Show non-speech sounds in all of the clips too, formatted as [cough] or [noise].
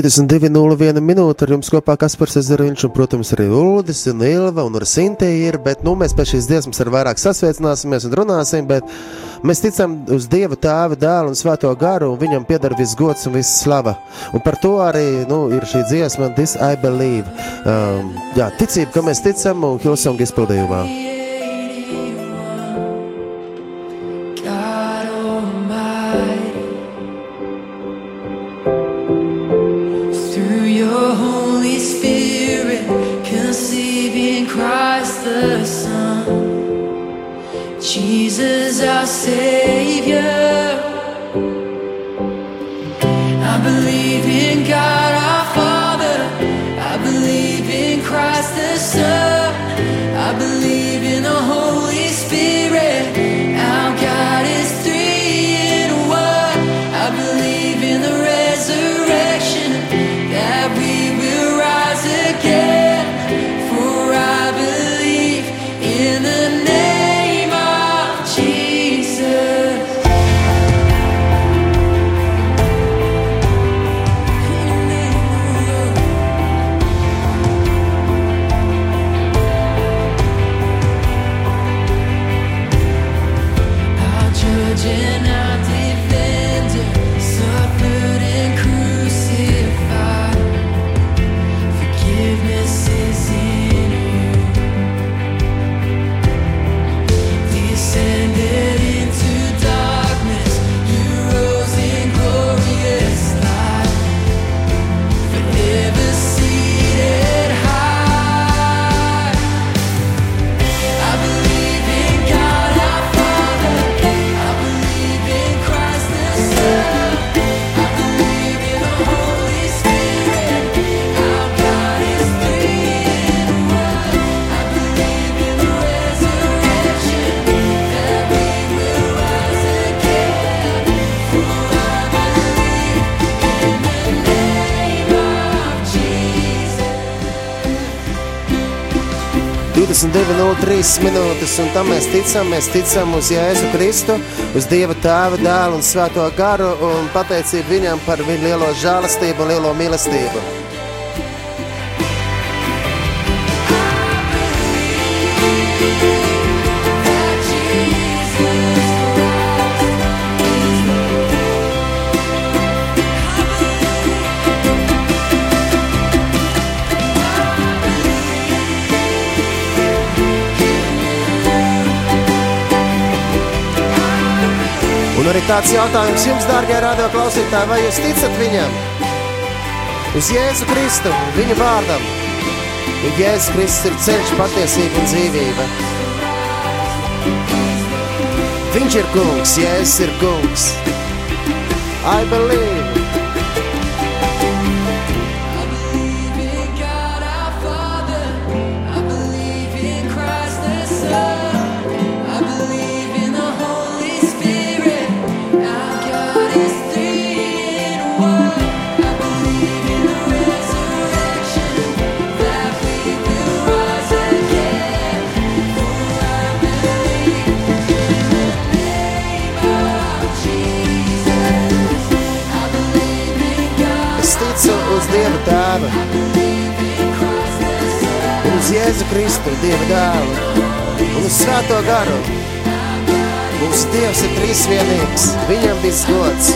22.01 minūte ar jums kopā Kaspars Ezeriņš un, protams, arī Uldis un Ilva un Sintēja ir, bet, nu, mēs pēc šīs dziesmas ar vairāk sasveicināsimies un runāsim, bet mēs ticam uz Dieva tēva, dēlu un svēto garu, un viņam piedara viss gods un viss slava. Un par to arī, nu, ir šī dziesma, This I Believe. Um, jā, ticība, ka mēs ticam un Hilsong izpildījumā. Jesus, our Savior. I believe in God, 22.03 minūtes, un tam mēs ticam. Mēs ticam uz Jēzu Kristu, uz Dieva tēva, dēlu un svēto garu, un pateicību viņam par viņa lielo žēlastību un lielo mīlestību. Un arī tāds jautājums jums, dārgie radio klausītāji, vai jūs ticat viņam? Uz Jēzu Kristu, viņa vārdam. Jo Jēzus Kristus ir ceļš, patiesība un dzīvība. Viņš ir kungs, Jēzus ir kungs. I believe. Tēva un uz Jēzu Kristu, Dieva dēlu un uz Svēto garu. Mūsu Dievs ir trīsvienīgs, viņam viss gods.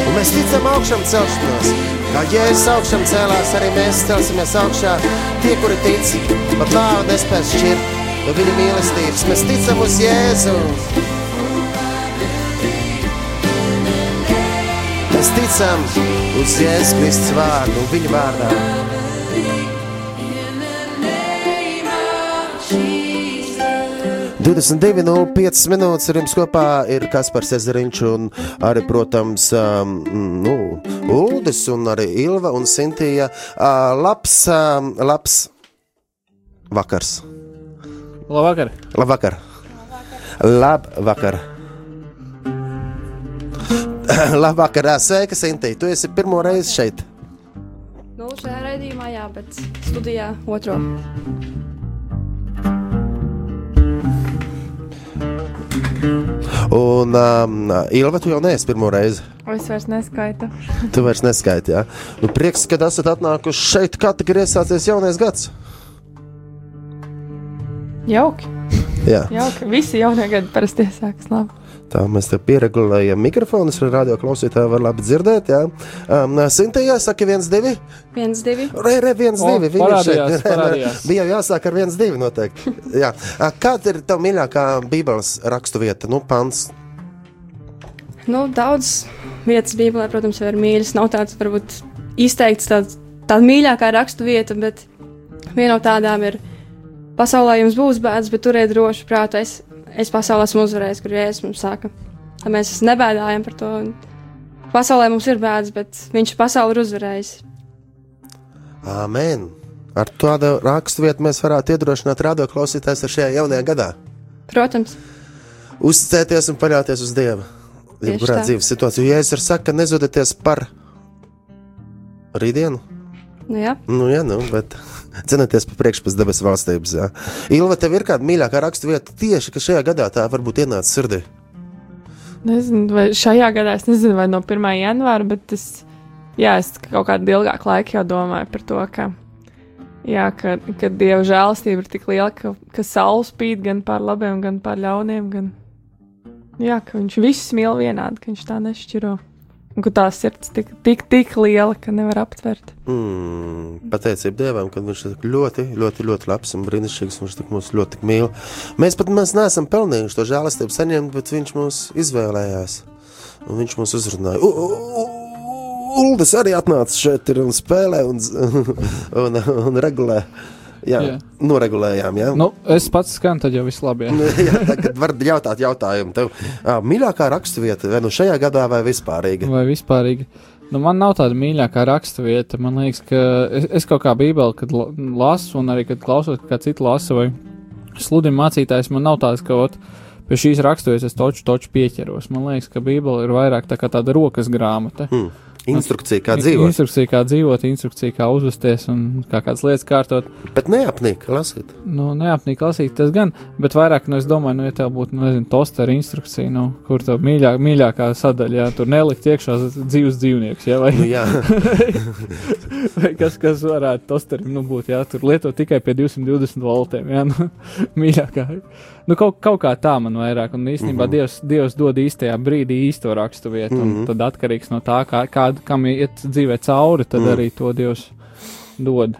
Un mēs ticam augšām celšanos. Kā Jēzus augšām cēlās, arī mēs celsimies augšā. Tie, kuri tic, pat nāve nespēs šķirt no viņa mīlestības. Mēs ticam uz Jēzu. Mēs ticam uz Jēzus Kristus vārdu viņa vārdā. Name of Jesus. 22.05 minūtes ar jums kopā ir Kaspars Ezeriņš un arī, protams, um, nu, Uldis un arī Ilva un Sintija. Uh, labs, um, labs vakars. Labvakar! Labvakar. Labvakar. Labvakar, [clears throat] ā, sveika, Sintija. Tu esi pirmo reizi šeit. Nu, šajā raidījumā, jā, bet studijā otro. Un, um, Ilva, tu jau neesi pirmo reizi. Es vairs neskaitu. [laughs] Tu vairs neskaiti, jā. Nu, prieks, ka esat atnākuši šeit, kad ir iesācies jaunais gads. Jauki, Jā, jauki. Visi jaunie gadi parasti iesākas labi. Tā mēs te pieregulējam mikrofonus, lai radio klausītāji var labi dzirdēt. Jā, um, Sintīja saka, viens, divi. Viens, divi. Re, re, viens, O, divi. viņa parādījās, šeit. [laughs] parādījās. Bija jau jāsāk ar viens, divi noteikti. Jā. Kāda ir tava mīļākā Bībeles rakstu vieta? Nu, pants. Nu, daudz vietas Bībelē, protams, jau ir mīļas. Nav tāds, varbūt, izteikts tāds, tāda mīļākā rakstu vieta, bet viena no tādām ir pasaulē jums būs bēdas, bet turiet droši prātu. Es, es pasaulē esmu uzvarējis, kur Jēzus mums saka, ka mēs nebēdājam par to. Pasaulē mums ir bēdas, bet viņš pasauli ir uzvarējis. Āmen! Ar tādu rakstu vietu mēs varētu iedrošināt radio klausītājus ar šajā jaunajā gadā. Protams, Uzticēties un paļauties uz Dievu. Jebkurā dzīves situācijā, ja es varu saka, nezudieties par rītdienu. nu jā. Nu, jā, nu, bet cenieties pa priekšu pēc debesu valstības. Jā. Ilva, tev ir kāda mīļākā rakstu vieta tieši, ka šajā gadā tā varbūt ienāca sirdī. Nezinu, vai šajā gadā es nezinu, vai no 1. janvāra, bet es, jā, es kaut kādu ilgāku laiku jau domāju par to, ka, jā, ka, ka dieva žēlastība ir tik liela, ka, ka saule spīd gan par labiem, gan par ļauniem, gan, jā, ka viņš visus mīl vienādi, ka viņš tā nešķiro. Un ka tā sirds tik, tik, tik liela, ka nevar aptvert. Mm, pateicība Dievam, ka viņš ir ļoti, ļoti, ļoti labs un brīnišķīgs. Viņš mūs ļoti mīl. Mēs pat mēs neesam pelnījuši to žēlastību saņemt, bet viņš mūs izvēlējās. Un viņš mūs uzrunāja. U, u, u, Uldis arī atnāca šeit ir un spēlē un, z- [laughs] un, un regulē. Jā, Jā. noregulējām. Jā. Nu, es pats skanu, tad jau viss labi. Jā. [laughs] jā, tagad var jautāt jautājumu tev. Mīļākā raksturvieta, vai nu šajā gadā, vai vispārīgi? Vai vispārīgi. Nu, man nav tāda mīļākā raksturvieta. Man liekas, ka es, es kaut kā bībeli, kad la- lasu, un arī kad klausos, kā citi lasa, vai sludinu mācītājs, man nav tāds, ka ot, pie šīs raksturvietas es toču, toču pieķeros. Man liekas, ka bībeli ir vairāk tā kā tāda rokas grāmata. Hmm. Instrukcija, kā dzīvot. Instrukcija, kā dzīvot, instrukcija, kā uzvesties un kā kādas lietas kārtot. Bet neapnīk, lasīt. Nu, neapnīk lasīt tas gan, bet vairāk, nu, es domāju, nu, ja tev būtu, nu, nezinu, tostera instrukcija, nu, kur tev mīļāk, mīļākā sadaļa, jā, tur nelikt iekšā dzīves dzīvnieks, jā, vai, Nu, jā, [laughs] vai kas, kas varētu tosterim, nu, būt, jā, tur lietot tikai pie 220 voltiem, jā, nu, [laughs] mīļākā. Nu, kaut, kaut kā tā man vairāk, un īstenībā mm. -hmm. Dievs, Dievs dod īstajā brīdī īsto rakstu vietu, mm -hmm. Un tad atkarīgs no tā, kā, kā, kam iet dzīvē cauri, tad mm. arī to Dievs dod.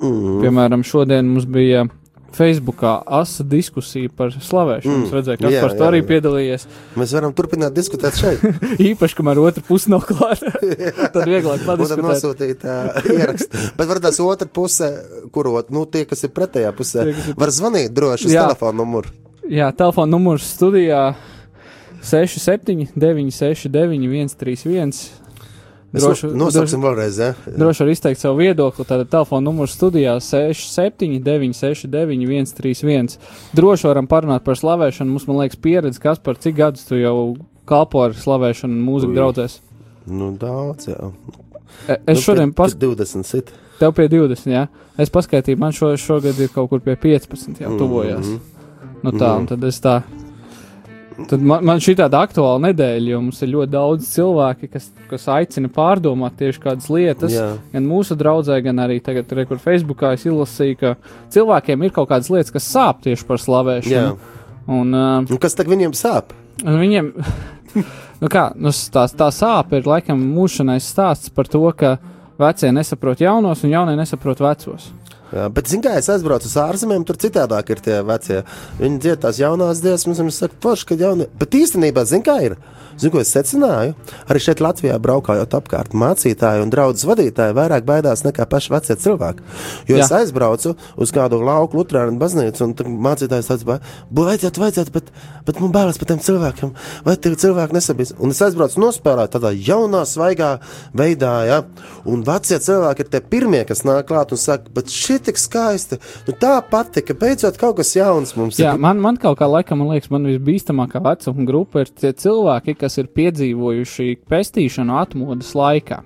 mm. Piemēram, šodien mums bija Facebookā asa diskusija par slavēšanu. Mm, es redzēju, ka jā, Kaspars jā, arī jā. piedalījies. mēs varam turpināt diskutēt šeit. [laughs] Īpaši, kamēr otra puse nav klāta. [laughs] tad vieglāk padiskutēt. nosūtīt uh, ierakstu. Bet var tās otra puse, kurot, nu, tie, kas ir pretējā pusē, Tie, ir- var zvanīt droši uz telefonu numuru. Jā, telefona numurs studijā 67, 969, 131. Mēs Droši, no- nosauksim vēlreiz, ja? droši var izteikt savu viedokli. Tātad telefona numurs studijā 67, 969, 131. Droši varam parunāt par slavēšanu. Mums, man liekas, pieredze, kas par cik gadus tu jau kalpo ar slavēšanu un mūziku draudzēs. Nu, daudz, jā. E- Es šodien pas... pas, 20 sit. tev pie 20, jā. Es paskaitīju, man šo, šogad ir kaut kur pie 15, jau tuvojās. Mhm. Nu tā, un tad es tā. Tad man, man šī tāda aktuāla nedēļa, jo mums ir ļoti daudz cilvēki, kas, kas aicina pārdomāt tieši kādas lietas. Jā. Gan mūsu draudzē, gan arī tagad, re, kur Facebookā es izlasīju, ka cilvēkiem ir kaut kādas lietas, kas sāp tieši par Jā. slavēšanu. Un, uh, Un kas tagad viņiem sāp? viņiem, [laughs] nu kā, nu, tā, tā sāpe ir laikam mūšanais stāsts par to, ka vecie nesaprot jaunos un jaunie nesaprot vecos. Jā, bet, zināmā mērā, es aizbraucu uz ārzemēm, tur citādāk ir tie vecie. Viņi dzied tās jaunās dziesmas, un viņi saka, forši, ka jaunie. Bet īstenībā, zināmā kā ir? Zinu, ko es secināju? Arī šeit Latvijā braukājot apkārt, mācītāji un draugu vadītāji vairāk baidās nekā paši vecie cilvēki. Jo Jā. es aizbraucu uz kādu lauku Lutāņu baznīcu, un mācītājs tāds - vajadzētu, vajadzētu, bet, bet man bailes par tiem cilvēkiem, vai tie cilvēki nesabīs. Un es aizbraucu nospēlēt tādā jaunā, svaigā veidā, ja? un vecie cilvēki ir tie pirmie, kas nāk klāt un saka, bet šī tik skaisti, nu tā patika, beidzot kaut kas jauns mums Jā, ir. man, man kaut kā laikam, man liekas, man visbīstamākā vecuma grupa ir tie cilvēki, kas ir piedzīvojuši pestīšanu atmodas laikā.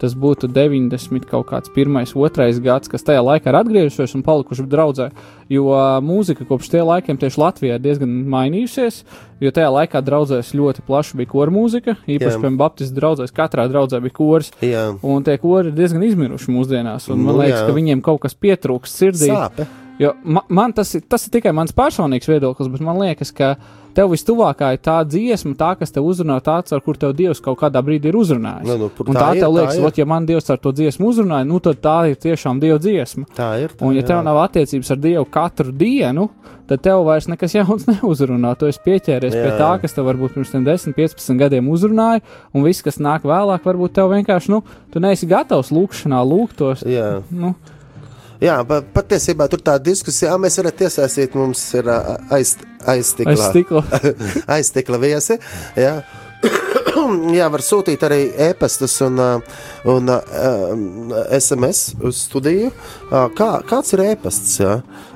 Tas būtu 90 kaut kāds pirmais, otrais gads, kas tajā laikā ir atgriežušies un palikuši draudzē. Jo mūzika kopš tie laikiem tieši Latvijā ir diezgan mainījusies, jo tajā laikā draudzēs ļoti plaši bija koru mūzika, īpaši, piemēram, Baptistu draugzēs, katrā draudzē bija kors. Jā, Un tie kori ir diezgan izmiruši mūsdienās, un man Nu, liekas, jā. ka viņiem kaut kas pietrūkst sirdī. sāpe. Jo ma, man tas ir, tas ir tikai mans personīgs viedoklis, bet man liekas, ka tev vistuvākā ir tā dziesma, tā, kas tev uzrunā, tāds, ar kur tev Dievs kaut kādā brīdī ir uzrunājis. Nu, nu, un tā, tā ir, tev liekas, ot, ja man Dievs ar to dziesmu uzrunāja, nu tad tā ir tiešām Dieva dziesma. Tā ir. Tā, Un, ja jā. tev nav attiecības ar Dievu katru dienu, tad tev vairs nekas jauns [laughs] neuzrunā. Tu esi pieķēries Jā. pie tā, kas tev varbūt pirms tiem 10, 15 gadiem uzrunāja, un viss, kas nāk vēlāk, varbūt tev vienkārši, nu, tu neesi gatavs lūkšanā lūgtos. Jā. Nu, Jā, patiesībā tur tā diskusija, mēs varētu iesaistīt, mums ir aiz, aizstikla, aiz stikla. [laughs] aizstikla viesi. Jā. [clears throat] jā, var sūtīt arī e-pastus un, un ā, SMS uz studiju. Kā, kāds ir e-pasts?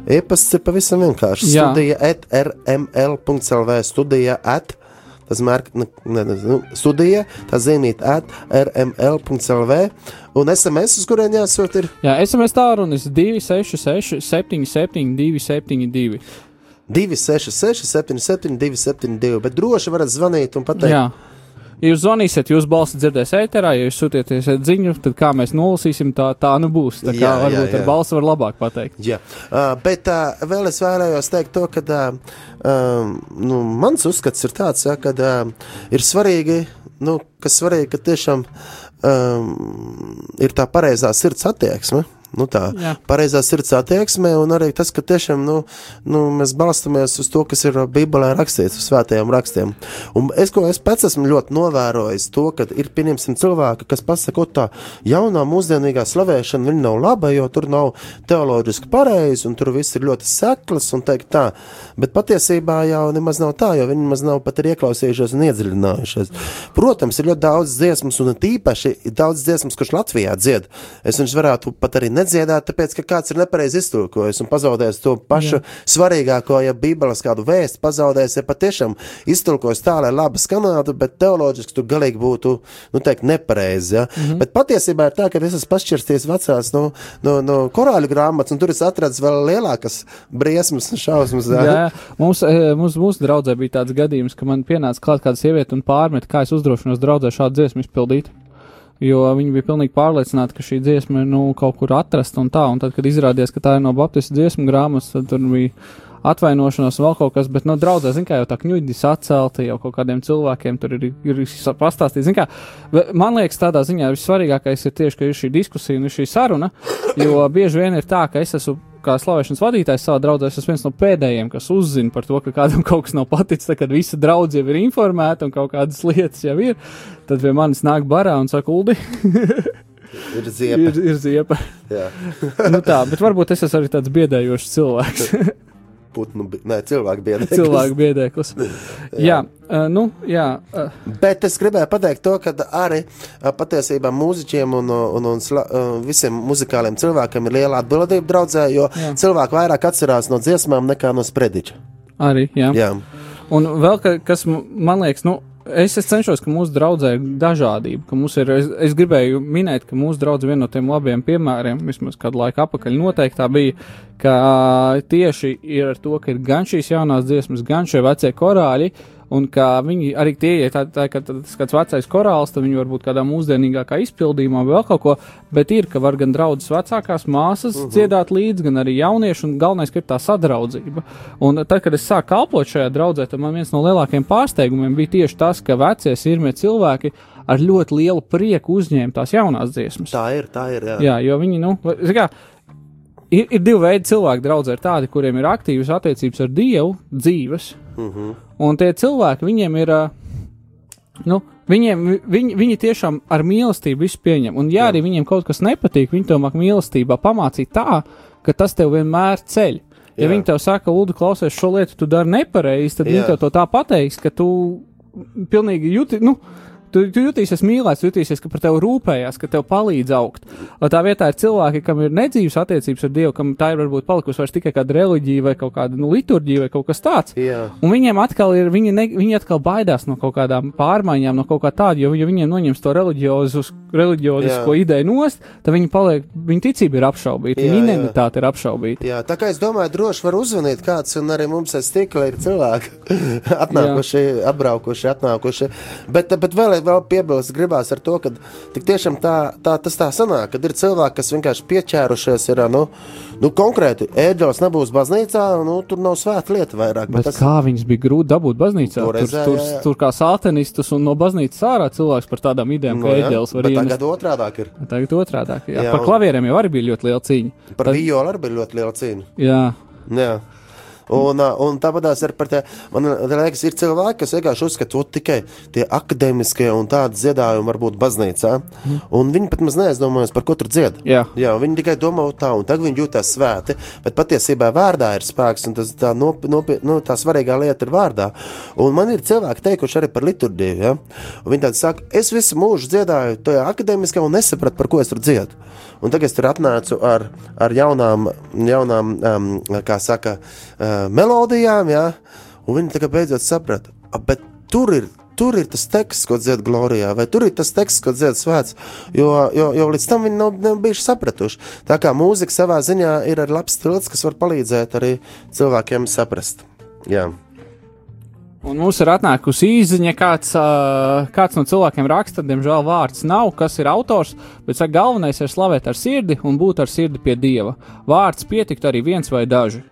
E-pasts ir pavisam vienkārši. Jā. Studija at rml.lv studija at. Tas ne, ne, nu, studija, tā zīmīt at rml.lv. Un SMS, uz kuriem jāsūt, ir Jā, SMS tālrunis 266, 77, 272. 266, 77, 272. Bet droši varat zvanīt un pateikt, Jā. Ja jūs zvanīsiet, jūs balsi dzirdēs ēterā, ja jūs sūtieties ziņu, tad kā mēs nolasīsim, tā, tā nu būs. Tā kā Jā, jā, varbūt jā. ar balsi var labāk pateikt. Jā, uh, bet uh, vēl es vēlējos teikt to, ka uh, nu, mans uzskats ir tāds, ja, ka uh, ir svarīgi, nu, ka svarīgi, ka tiešām um, ir tā pareizā sirds attieksme. Nu tā Jā. pareizā sirds attieksme, un arī tas, ka tiešām nu, nu, mēs balstamies uz to, kas ir Bībelē rakstīts, uz svētajiem rakstiem. Un es, ko es pats esmu ļoti novērojis, to, ka ir pieņemsim cilvēki, kas pasaka, ka tā jaunā mūsdienīgā slavēšana nav laba, jo tur nav teoloģiski pareizi, un tur viss ir ļoti sekls un teikt tā. Bet patiesībā jau nemaz nav tā, jo viņi maz nav pat ir ieklausījušies un iedziļinājušies. Protams, ir ļoti daudz dziesmas, un tīpaši ir daudz dziesmas, kurš Latvijā dzied. Es viņš varētu pat arī nedziedāt, tāpēc, ka kāds ir nepareizi iztulkojis un pazaudējis to pašu Jā. svarīgāko, ja Bībeles kādu vēstu pazaudējis, ja patiešām iztulkojis tā, lai labi skanētu, bet teoloģiski tur galīgi būtu, nu, teikt, nepareizi. Ja? Mm -hmm. Bet patiesībā ir tā, ka es esmu pašķirsties vecās no, no, no korāļu grāmatas, un tur es atradu vēl lielākas briesmas un šausmas. Jā, jā. Mums, e, mums, mūsu draudzē bija tāds gadījums, ka man pienāca klāt kāda sieviete un pārmet, kā es uzdrošinos draudzē šādu dziesmu izpildīt. Jo viņi bija pilnīgi pārliecināti, ka šī dziesma ir nu, kaut kur atrasta un tā. Un tad, kad izrādījās, ka tā ir no Baptistu dziesmu grāmatas, tad tur bija atvainošanās, vēl kaut kas. Bet, no draudzē, zināmā mērā, jau tā kņuģis atcelta jau kaut kādiem cilvēkiem. Tur ir, ir pastāstīts, mērā. Man liekas, tādā ziņā vissvarīgākais ir tieši, ka ir šī diskusija un ir šī saruna. Jo bieži vien ir tā, ka es esmu kā slavēšanas vadītājs savā draudzē, es esmu viens no pēdējiem, kas uzzina par to, ka kādam kaut kas nav paticis, tad, kad visa draudzība jau ir informēta un kaut kādas lietas jau ir, tad pie manis nāk barā un saka, Uldi, [laughs] Ir ziepa. ir, ir ziepa. Jā. [laughs] nu tā, bet varbūt es esmu arī tāds biedējošs cilvēks, [laughs] Putnu, nē, cilvēku biedri. cilvēku biedēklis. jā, uh, nu, jā, Bet es gribēju pateikt to, ka arī patiesībā mūziķiem un, un, un sla, visiem muzikāliem cilvēkiem ir liela atbildība draudzē, jo Jā. cilvēki vairāk atcerās no dziesmām nekā no sprediķa. arī, jā. Jā, Un vēl ka, kas man liekas, nu, es, es cenšos, ka mūsu draudzē ir dažādība. Ir, es, es gribēju minēt, ka mūsu draudzē viena no tiem labiem piemēriem, vismaz kādu laiku atpakaļ, noteikti bija, ka tieši ir ar to, ka ir gan šīs jaunās dziesmas, gan šie vecie korāļi. Un kā viņi arī tie ir, tā, tā, ka tas kāds vecais korāls, tad viņi var būt kādā mūsdienīgākā izpildījumā, vai vēl kaut ko, bet ir, ka var gan draudzes vecākās māsas uh -huh. dziedāt līdzi, gan arī jaunieši, un galvenais, ka ir tā sadraudzība. Un tad, kad es sāku kalpot šajā draudzē, tad man viens no lielākajiem pārsteigumiem bija tieši tas, ka vecie sirmie cilvēki ar ļoti lielu prieku uzņēma tās jaunās dziesmas. tā ir, tā ir. Jā. Jā, jo viņi, nu, kā, ir, ir divi veidi cilvēki, draugi, ir tādi, kuriem ir aktīvas attiecības ar Dievu, dzīves, Uh -huh. un tie cilvēki, viņiem ir, nu, viņiem, vi- viņi, viņi tiešām ar mīlestību visu pieņem, un ja arī viņiem kaut kas nepatīk, viņi to māk mīlestībā pamācīt tā, ka tas tev vienmēr ceļ. Ja Jā. viņi tev saka, Ulu, klausies, šo lietu tu dari nepareizi, tad Jā. viņi tev to tā pateiks, ka tu pilnīgi jūti, nu, tu, tu jutīsies mīlēts, jutīsies, ka par tevi rūpējās, ka tev palīdz augt. Tā vietā ir cilvēki, kam ir nedzīves attiecības ar Dievu, kam tā ir varbūt palikusi vairs tikai kāda reliģija vai kaut kāda nu, liturģija vai kaut kas tāds. Jā. Un viņiem atkal ir, viņi, ne, viņi atkal baidās no kaut kādām pārmaiņām, no kaut kā tāda, jo, ja viņiem noņems to reliģiozisko ideju nost, tad viņi paliek, viņa ticība ir apšaubīta, Jā, viņa jā. identitāte ir apšaubīta. Jā, tā kā es domāju, droši var uzzvanīt kāds, un arī mums aiz stikla ir cilvēki [laughs] atnākuši, atbraukuši, atnākuši. Bet, bet vēl, vēl piebilst gribās ar to, ka tiešām tā, tā, tas tā sanāk, kad ir cilvēki, kas vienkārši pieķērušies, ir, nu, nu konkrēti, ēģelis nebūs baznīcā, nu, tur nav svēta lieta vairāk. Bet tas... kā viņus bija grūti dabūt baznīcā? Tur, Toreiz, jā, tur, jā, jā. tur kā sātenistus un no baznīcas ārā cilvēks par tādām idejām, Nu, ka jā, eģelis var bet ienest. tagad otrādāk ir. Tagad otrādāk. Jā. Jā, par klavieriem jau arī bija ļoti liela cīņa. Par Tad- violu arī bija ļoti liela cīņa. Jā, Jā. Un, un tāpat arī par te, man liekas, ir cilvēki, kas vienkārši uzskata, ka tikai tie akadēmiskie un tādi dziedājumi var būt baznīcā. Un viņi pat maz neaizdomājas, par ko tur dzied. Jā. Jā, viņi tikai domā tā, un tagad viņi jūtas svēti, bet patiesībā vārdā ir spēks, un tas tā, nop, nopi, nu, tā svarīgā lieta ir vārdā. Un man ir cilvēki teikuši arī par liturģiju. Ja? Un Viņi tādi saka, es visu mūžu dziedāju tajā akadēmiskā un nesapratu, par ko es tur dziedu. Un tagad es tur atnācu ar, ar jaunām, jaunām um, kā saka, uh, melodijām, ja? un viņi tagad beidzot saprata, "A, bet tur ir. Tur ir tas teksts, ko dzied Glorijā, vai tur ir tas teksts, ko dzied Svēts. Jo, jo, jo līdz tam viņi nav, nav bijuši sapratuši. Tā kā mūzika savā ziņā ir arī labs stils, kas var palīdzēt arī cilvēkiem saprast. Jā, un mums ir atnākusi īziņa, kāds, kāds no cilvēkiem raksta, diemžēl vārds nav, kas ir autors, bet saka, galvenais ir slavēt ar sirdi un būt ar sirdi pie Dieva. Vārds pietikt arī viens vai daži.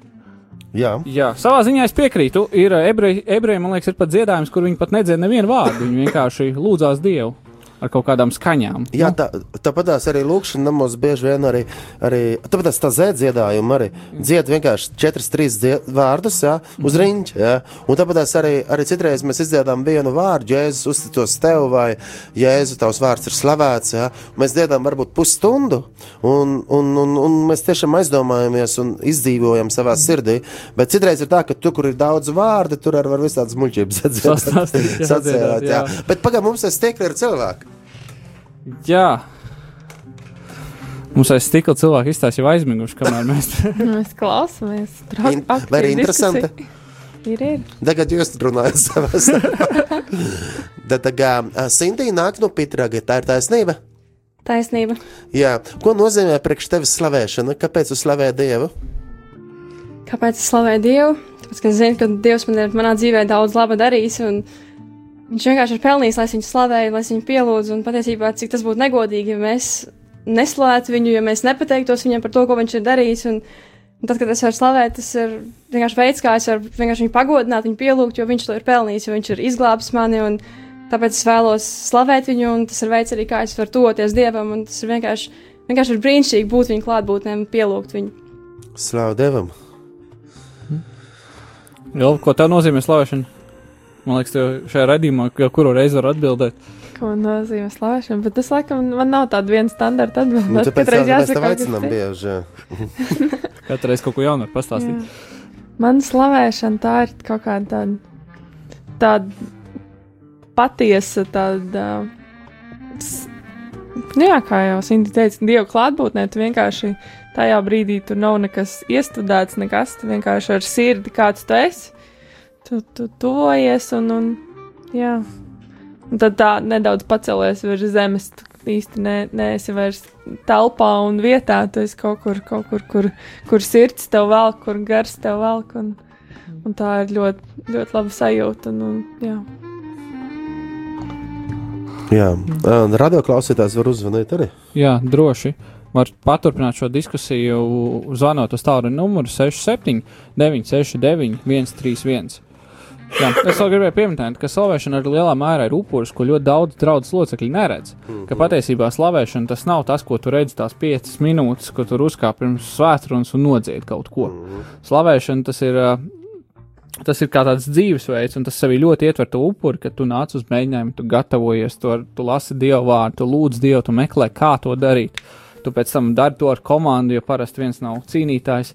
Jā. Jā, savā ziņā es piekrītu. Ir ā, ebreji, ebreji man liekas, ir pat dziedājums, kur viņi pat nedzēra nevienu vārdu. Viņi vienkārši lūdzās Dievu ar kaut kādām skaņām. Jā, tā, tāpat arī lūkšanā mums bieži vien arī, arī tāpat tā zēdziedājumi arī dzied vienkārši četras, trīs dzied, vārdus, jā, uz riņķa, jā. Un tāpat arī, arī citreiz mēs izdziedām vienu vārdu, Jēzus uzticos tev vai Jēzu, tavs vārds ir slavēts, jā. Mēs dziedām varbūt pusstundu un, un, un, un mēs tiešām aizdomājamies un izdzīvojam savā sirdī, bet citreiz ir tā, ka tur, kur ir daudz vārdu, tur arī var visādas muļķības Sastāstīt, jā, [laughs] sadziedāt, jā. jā. Bet pagaidām mums ir stiekli ar cilvēku. Jā. Mums aiz stikla cilvēki izstāsta jau aizmiguši, kamēr mēs [laughs] Mēs klausāmies. Vai arī interesanti? Ir, ir. Tagad jūs runājat savā starpā. [laughs] Tad tā Sintīna nāk no Pitraga, tā ir taisnība. Taisnība. Jā, ko nozīmē priekš tevis slavēšana? Kāpēc tu slavē Dievu? Kāpēc es slavēju Dievu? Tāpēc, ka es zinu, ka Dievs man ir manā dzīvē daudz laba darījis, un Viņš vienkārši ir pelnījis, lai viņu slavēju, lai viņu pielūdzu, un patiesībā, cik tas būtu negodīgi, ja mēs neslavētu viņu, ja mēs nepateiktos viņam par to, ko viņš ir darījis. Un, un tad, kad es varu slavēt, tas ir vienkārši veids, kā es varu vienkārši viņu pagodināt, viņu pielūgt, jo viņš to ir pelnījis, jo viņš ir izglābis mani. Un, tāpēc es vēlos slavēt viņu, un tas ir veids arī, kā es varu tuvoties dievam. un Tas ir vienkārši, vienkārši ir brīnišķīgi būt viņa klātbūtnē un pielūgt viņu. Slavu Dievam! jau ko tā nozīmē slavēšana. Man liekas, tev šajā redzījumā, jau kuru reizi var atbildēt. Ko nozīmē slavēšana? Bet tas, laikam, man nav tāda viena standarta atbilde. Nu, tāpēc Katreiz jāsaka, kas aicinām cits. bieži. jā. [laughs] Katru reizi kaut ko jaunu var pastāstīt. Jā. Man slavēšana tā ir kaut kāda tāda, tāda patiesa, tāda. Nu jā, kā jau Sinti teica, Dieva klātbūtnē, tu vienkārši tajā brīdī tur nav nekas iestudēts, nekas, tu vienkārši ar sirdi kāds tu esi. Tu, tu tuvojies un, un jā. Un tad tā nedaudz pacelies virs zemes, tu īsti ne, neesi vairs telpā un vietā, tu esi kaut kur, kaut kur, kur, kur sirds tev velk, kur gars tev velk, un, un tā ir ļoti, ļoti laba sajūta, un, un jā. Jā, un radioklausītājs var uzzvanīt arī. Jā, droši. Var paturpināt šo diskusiju, zvanot uz tādu numuru 67, 969, 131. Jā, es vēl gribēju pieminēt, ka slavēšana arī lielā mērā ir upuris, ko ļoti daudz draugu locekļi neredz. Ka patiesībā slavēšana tas nav tas, ko tu redzi tās piecas minūtes, ko tur uzkāp pirms svētdienas un nodzied kaut ko. Slavēšana tas ir. ā, Tas ir kā tāds dzīvesveids, un tas sevī ļoti ietver to upuri, kad tu nāc uz mēģinājumu, tu gatavojies, tu, ar- tu lasi dievu vārdu, tu lūdz dievu, tu meklē, kā to darīt. Tu pēc tam dari to ar komandu, jo parasti viens nav cīnītājs.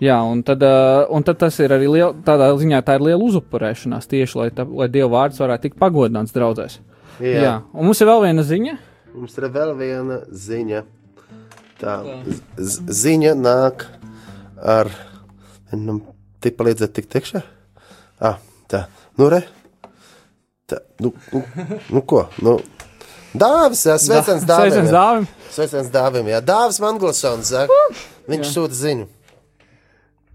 Jā, un tad, uh, un tad tas ir arī liel, tādā ziņā, tā ir liela uzupurēšanās tieši, lai, tā, lai dievu vārds varētu tikt pagodināts draudzēs. Jā. Jā. Un mums ir vēl viena ziņa. Mums ir vēl viena ziņa. Tā z- ziņa nāk ar. Nu, Tik palīdzēt, tik tikšā? Ah, tā, nu, re. Tā, nu, nu, nu ko? Nu, Dāvis, jā, sveiciens [laughs] sveiciens dāvim. jā. dāvim. Sveiciens dāvim, jā. Dāvis Mangulsons, saka. Viņš sūta ziņu.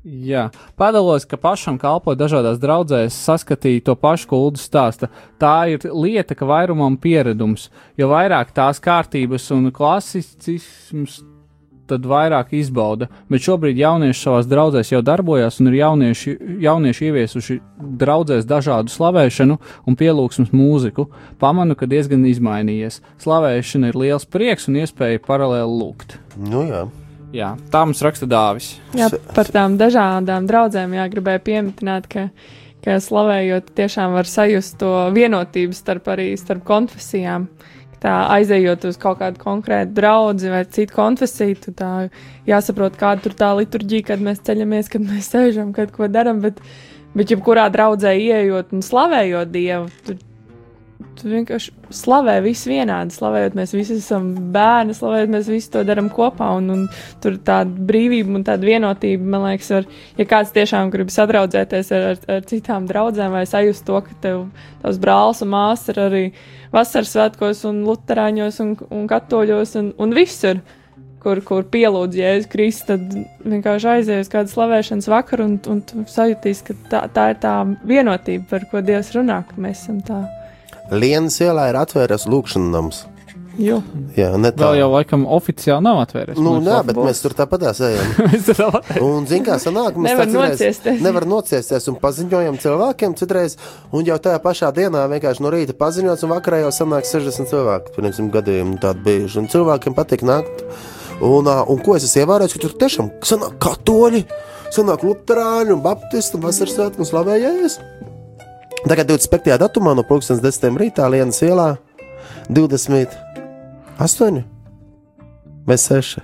Jā, padalos, ka pašam kalpo dažādās draudzēs, saskatīja to pašu kuldu stāstu. Tā ir lieta, ka vairumam pieredums, jo vairāk tās kārtības un klasicisms, tad vairāk izbauda. Bet šobrīd jaunieši savās draudzēs jau darbojas, un ir jaunieši, jaunieši ieviesuši draudzēs dažādu slavēšanu un pielūgsmas mūziku. Pamanu, ka diezgan izmainījies. Slavēšana ir liels prieks un iespēja paralēli lūgt. Nu, jā. Jā, tā mums raksta Dāvis. Jā, par tām dažādām draudzēm jāgribēja pieminēt, ka, ka slavējot, tiešām var sajust to vienotību starp arī starp konfesijām. Tā aizejot uz kaut kādu konkrētu draugu vai citu konfesiju, tu tā jāsaprot, kāda tur tā liturģija, kad mēs ceļamies, kad mēs sēžam, kad ko darām. Bet, bet jebkurā draudzē ieejot un slavējot Dievu, tur, tur vienkārši slavē visi vienādi. Slavējot, mēs visi esam bērni, slavējot, mēs visi to darām kopā. Un, un tur tāda brīvība un tāda vienotība, man liekas, var, ja kāds tiešām grib sadraudzēties ar, ar, ar citām draudzēm vai sajust to, ka tev tavs brālis un māsas ir arī vasaras svētkos un luterāņos un, un katoļos un, un visur. Kur, kur pielūdz Jēzus Kristus, tad vienkārši aizies uz kādu slavēšanas vakaru un, un sajūtīs, ka tā, tā ir tā vienotība, par ko Dievs runā, ka mēs esam tā. Lienas ielā ir atvērts lūkšanas nams. Jo. Jā, tā. Vēl jau laikam oficiāli nav atvērts. Nu, nē, bet mēs tur tāpat ejam. [laughs] mēs. Un, zin, kā sanāk, mēs Nevar tā citreiz nociesties. Nevar nociesties un paziņojam cilvēkiem citreiz, un jau tajā pašā dienā vienkārši no rīta paziņots, un vakarā jau sanāk 60 cilvēki. Pirms gadiem tādi bijuši, un cilvēkiem patīk nākt. Un, un ko es esmu ievērojis, ka tur tiešām sanāk katoļi, sanāk luterāņi un baptisti un vasaras svētki un slavējējies. Tagad 25. datumā no 2010. rītā Lienas ielā 28 vai 6.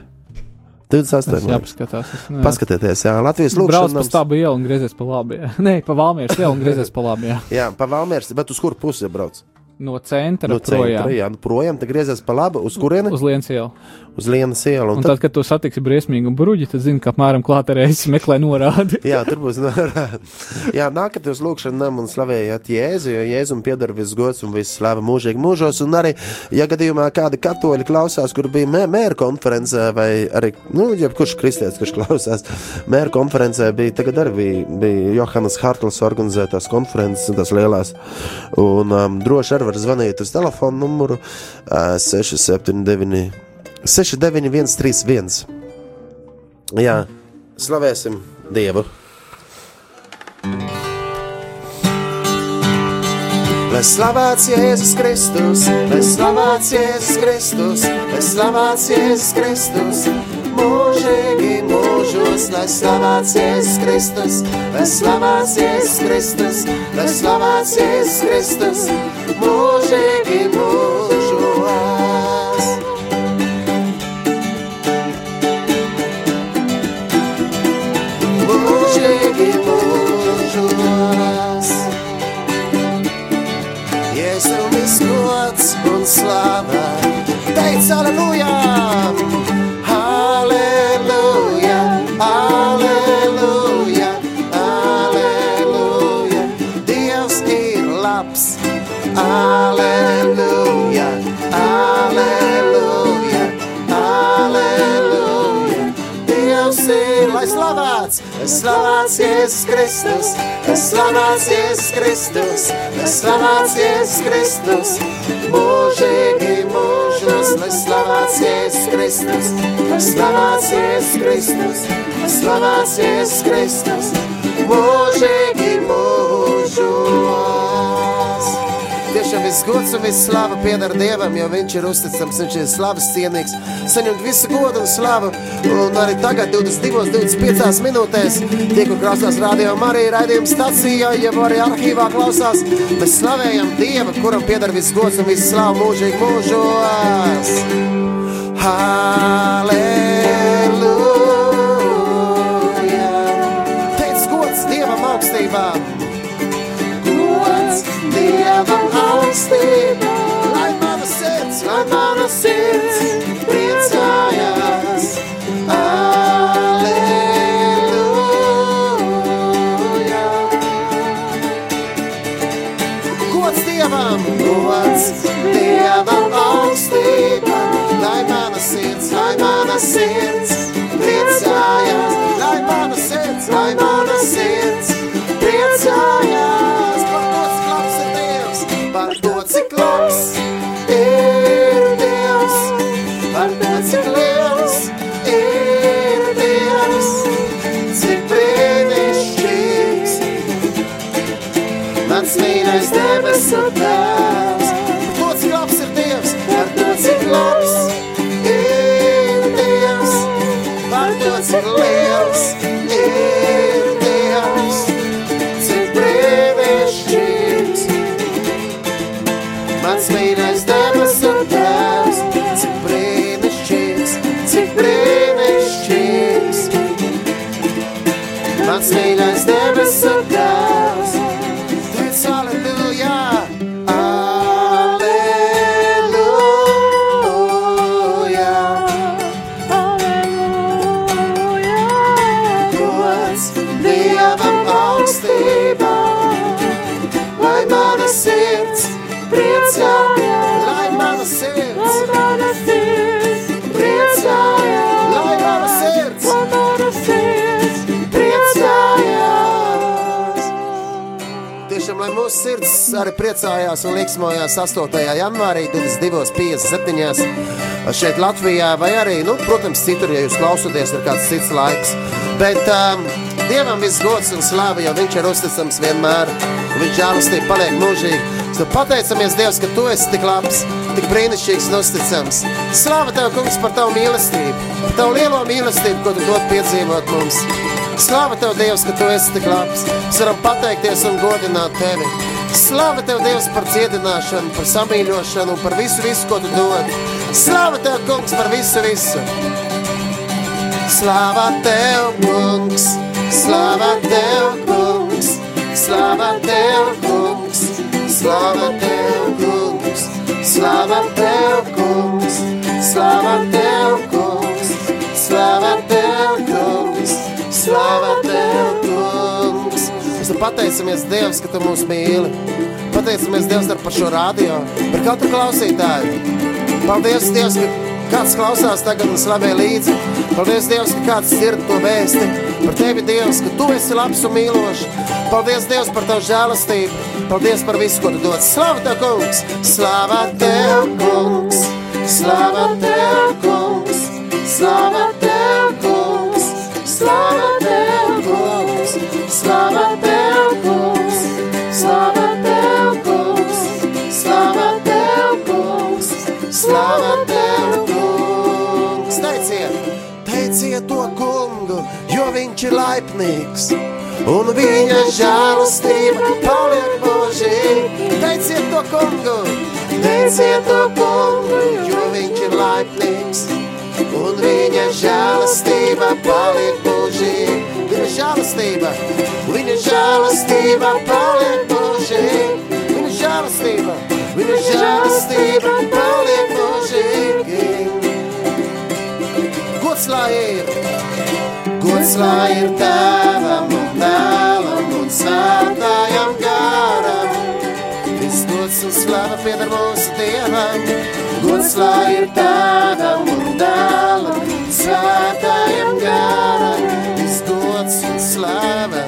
28. jāpaskatās. es neesmu. Paskatieties, jā, Latvijas Brauc pa stābu ielu un griezies pa labi. jā. [laughs] Nē, pa Valmieras ielu un griezies pa labi. jā. Jā, pa Valmērs, bet uz kuru pusi brauc? No centra No projām. centra, jā, nu projām, tad griezies pa labi, uz kurieni? Uz Lienas ielu. Uz Lienas ielu. Un Un tad, tad, kad tu satiksi briesmīgu bruģi, tad zini, ka apmēram klāta reizes [laughs] meklē norādi. jā, tur būs norāda. Jā, nākat uz lūkšanu namu un slavējiet Jēzu, jo Jēzum pieder viss gods un viss slava mūžīgi mūžos. Un arī, ja gadījumā kādi katoļi klausās, kur bija mē, mēra konferencē, vai arī, nu, jebkurš kristietis, kurš klausās mēra konferencē, bija, tagad arī bija, bija Johannes Hartls organizētās konferences, tās lielās. Un um, droši arī var zvanīt uz telefonu numuru uh, 679. 69131. Jā, slavēsim Dievu. Lai slavēts Jēzus Kristus, lai slavēts Jēzus Kristus, lai slavēts Jēzus Kristus, mūžīgi mūžos, lai slavēts Jēzus Kristus, lai slavēts Jēzus Kristus, lai slavēts Jēzus Kristus, mūžīgi mūžos. Un slava, teic aleluja, aleluja, aleluja, aleluja. Dievs ir labs, aleluja, slavēts, lai slavēts Jēzus Kristus, lai slavēts Jēzus Kristus, lai slavēts Jēzus Kristus, mūžīgi mūžos, lai slavēts Jēzus Kristus, lai slavēts Jēzus Kristus, lai slavēts Jēzus Kristus, mūžīgi mūžos. Tiešām viss gods un viss slava pieder Dievam, jo Viņš ir uzticams, Viņš ir slavas cienīgs. Saņemt visu godu un slavu. Un arī tagad, 22, 25 minūtēs, tie, kur klausās radio Marija raidījuma stacijā, jau arī arhīvā klausās, mēs slavējam Dievu, kuram pieder viss gods un viss slava mūžīgi mūžos. Halleluja! Teic gods Dievam augstībām! gods Dievam mīlestība, lai mana sirds, lai mana sirds priecājās. Aleluja. Gods Dievam, gods Dievam augstība, lai mana sirds, lai mana sirds is never so bad. Arī priecājās un liksmojās 8. janvārī 22.57. šeit Latvijā, vai arī, nu, protams, citur, ja jūs klausoties, ir kāds cits laiks. Bet um, Dievam viss gods un slāva, jo Viņš ir uzticams vienmēr, un Viņš žēlastība paliek mūžīgi. Tad pateicamies, Dievs, ka Tu esi tik labs, tik brīnišķīgs un uzticams. Slāva Tev, kungs, par Tavu mīlestību, Tavu lielo mīlestību, ko Tu dod piedzīvot mums. Slāva Tev, Dievs, ka Tu esi tik labs. Mēs varam pateikties un godināt Tevi. Slāva Tev, Dievs, par dziedināšanu, par samīļošanu, par visu, visu, ko Tu dod. Slāva Tev, kungs, par visu, visu. Slāva Tev, kungs, slāva Tev, kungs, slāva Tev, kungs, slāva Tev, kungs, slāva Tev, kungs, slāva Tev, kungs, pateicamies, Dievs, ka Tu mūs mīli. Pateicamies, Dievs, ar par šo radio, par katru klausītāju. Paldies, Dievs, ka kāds klausās tagad un slavē līdzi. Paldies, Dievs, ka kāds dzird to vēsti. Par Tevi, Dievs, ka Tu esi labs un mīlošs. Paldies, Dievs, par Tavu žēlastību. Paldies par visu, ko Tu dod. Slava Tev, kungs! Slava Tev, kungs! Slava Tev, kungs! Slava Tev, kungs! Slava Tev, kungs! Ir laipnīgs. Un viņa žēlastība paliek mūžīgi. Teiciet to kungu, teiciet to kungu, jo viņš ir laipnīgs. Un viņa žēlastība paliek mūžīgi. Viņa žēlastība, viņa žēlastība paliek mūžīgi. Viņa žēlastība, viņa žēlastība paliek mūžīgi. Gods lai ir, gods lai ir tēvam un dēlam un svētājam garam. Gods un slava pieder mūsu Dievam. Gods lai ir tēvam un dēlam un svētājam garam. Gods un slava.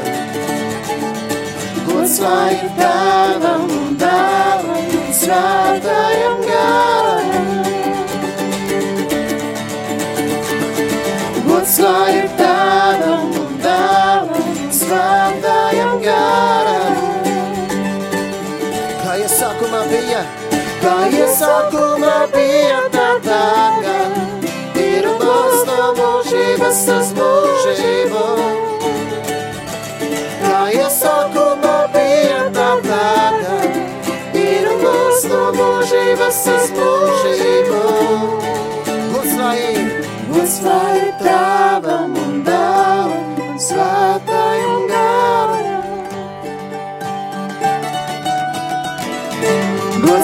Gods lai ir tēvam un dēlam un svētājam garam. Gods lai ir tēvam svētājam garam. Kā iesākumā bija, kā iesākumā bija tā tagad, ir un būs no mūžības uz mūžību. Kā iesākumā bija tā tagad, ir un būs no mūžības uz mūžību. Gods lai ir, gods lai ir tēvam un un svētājam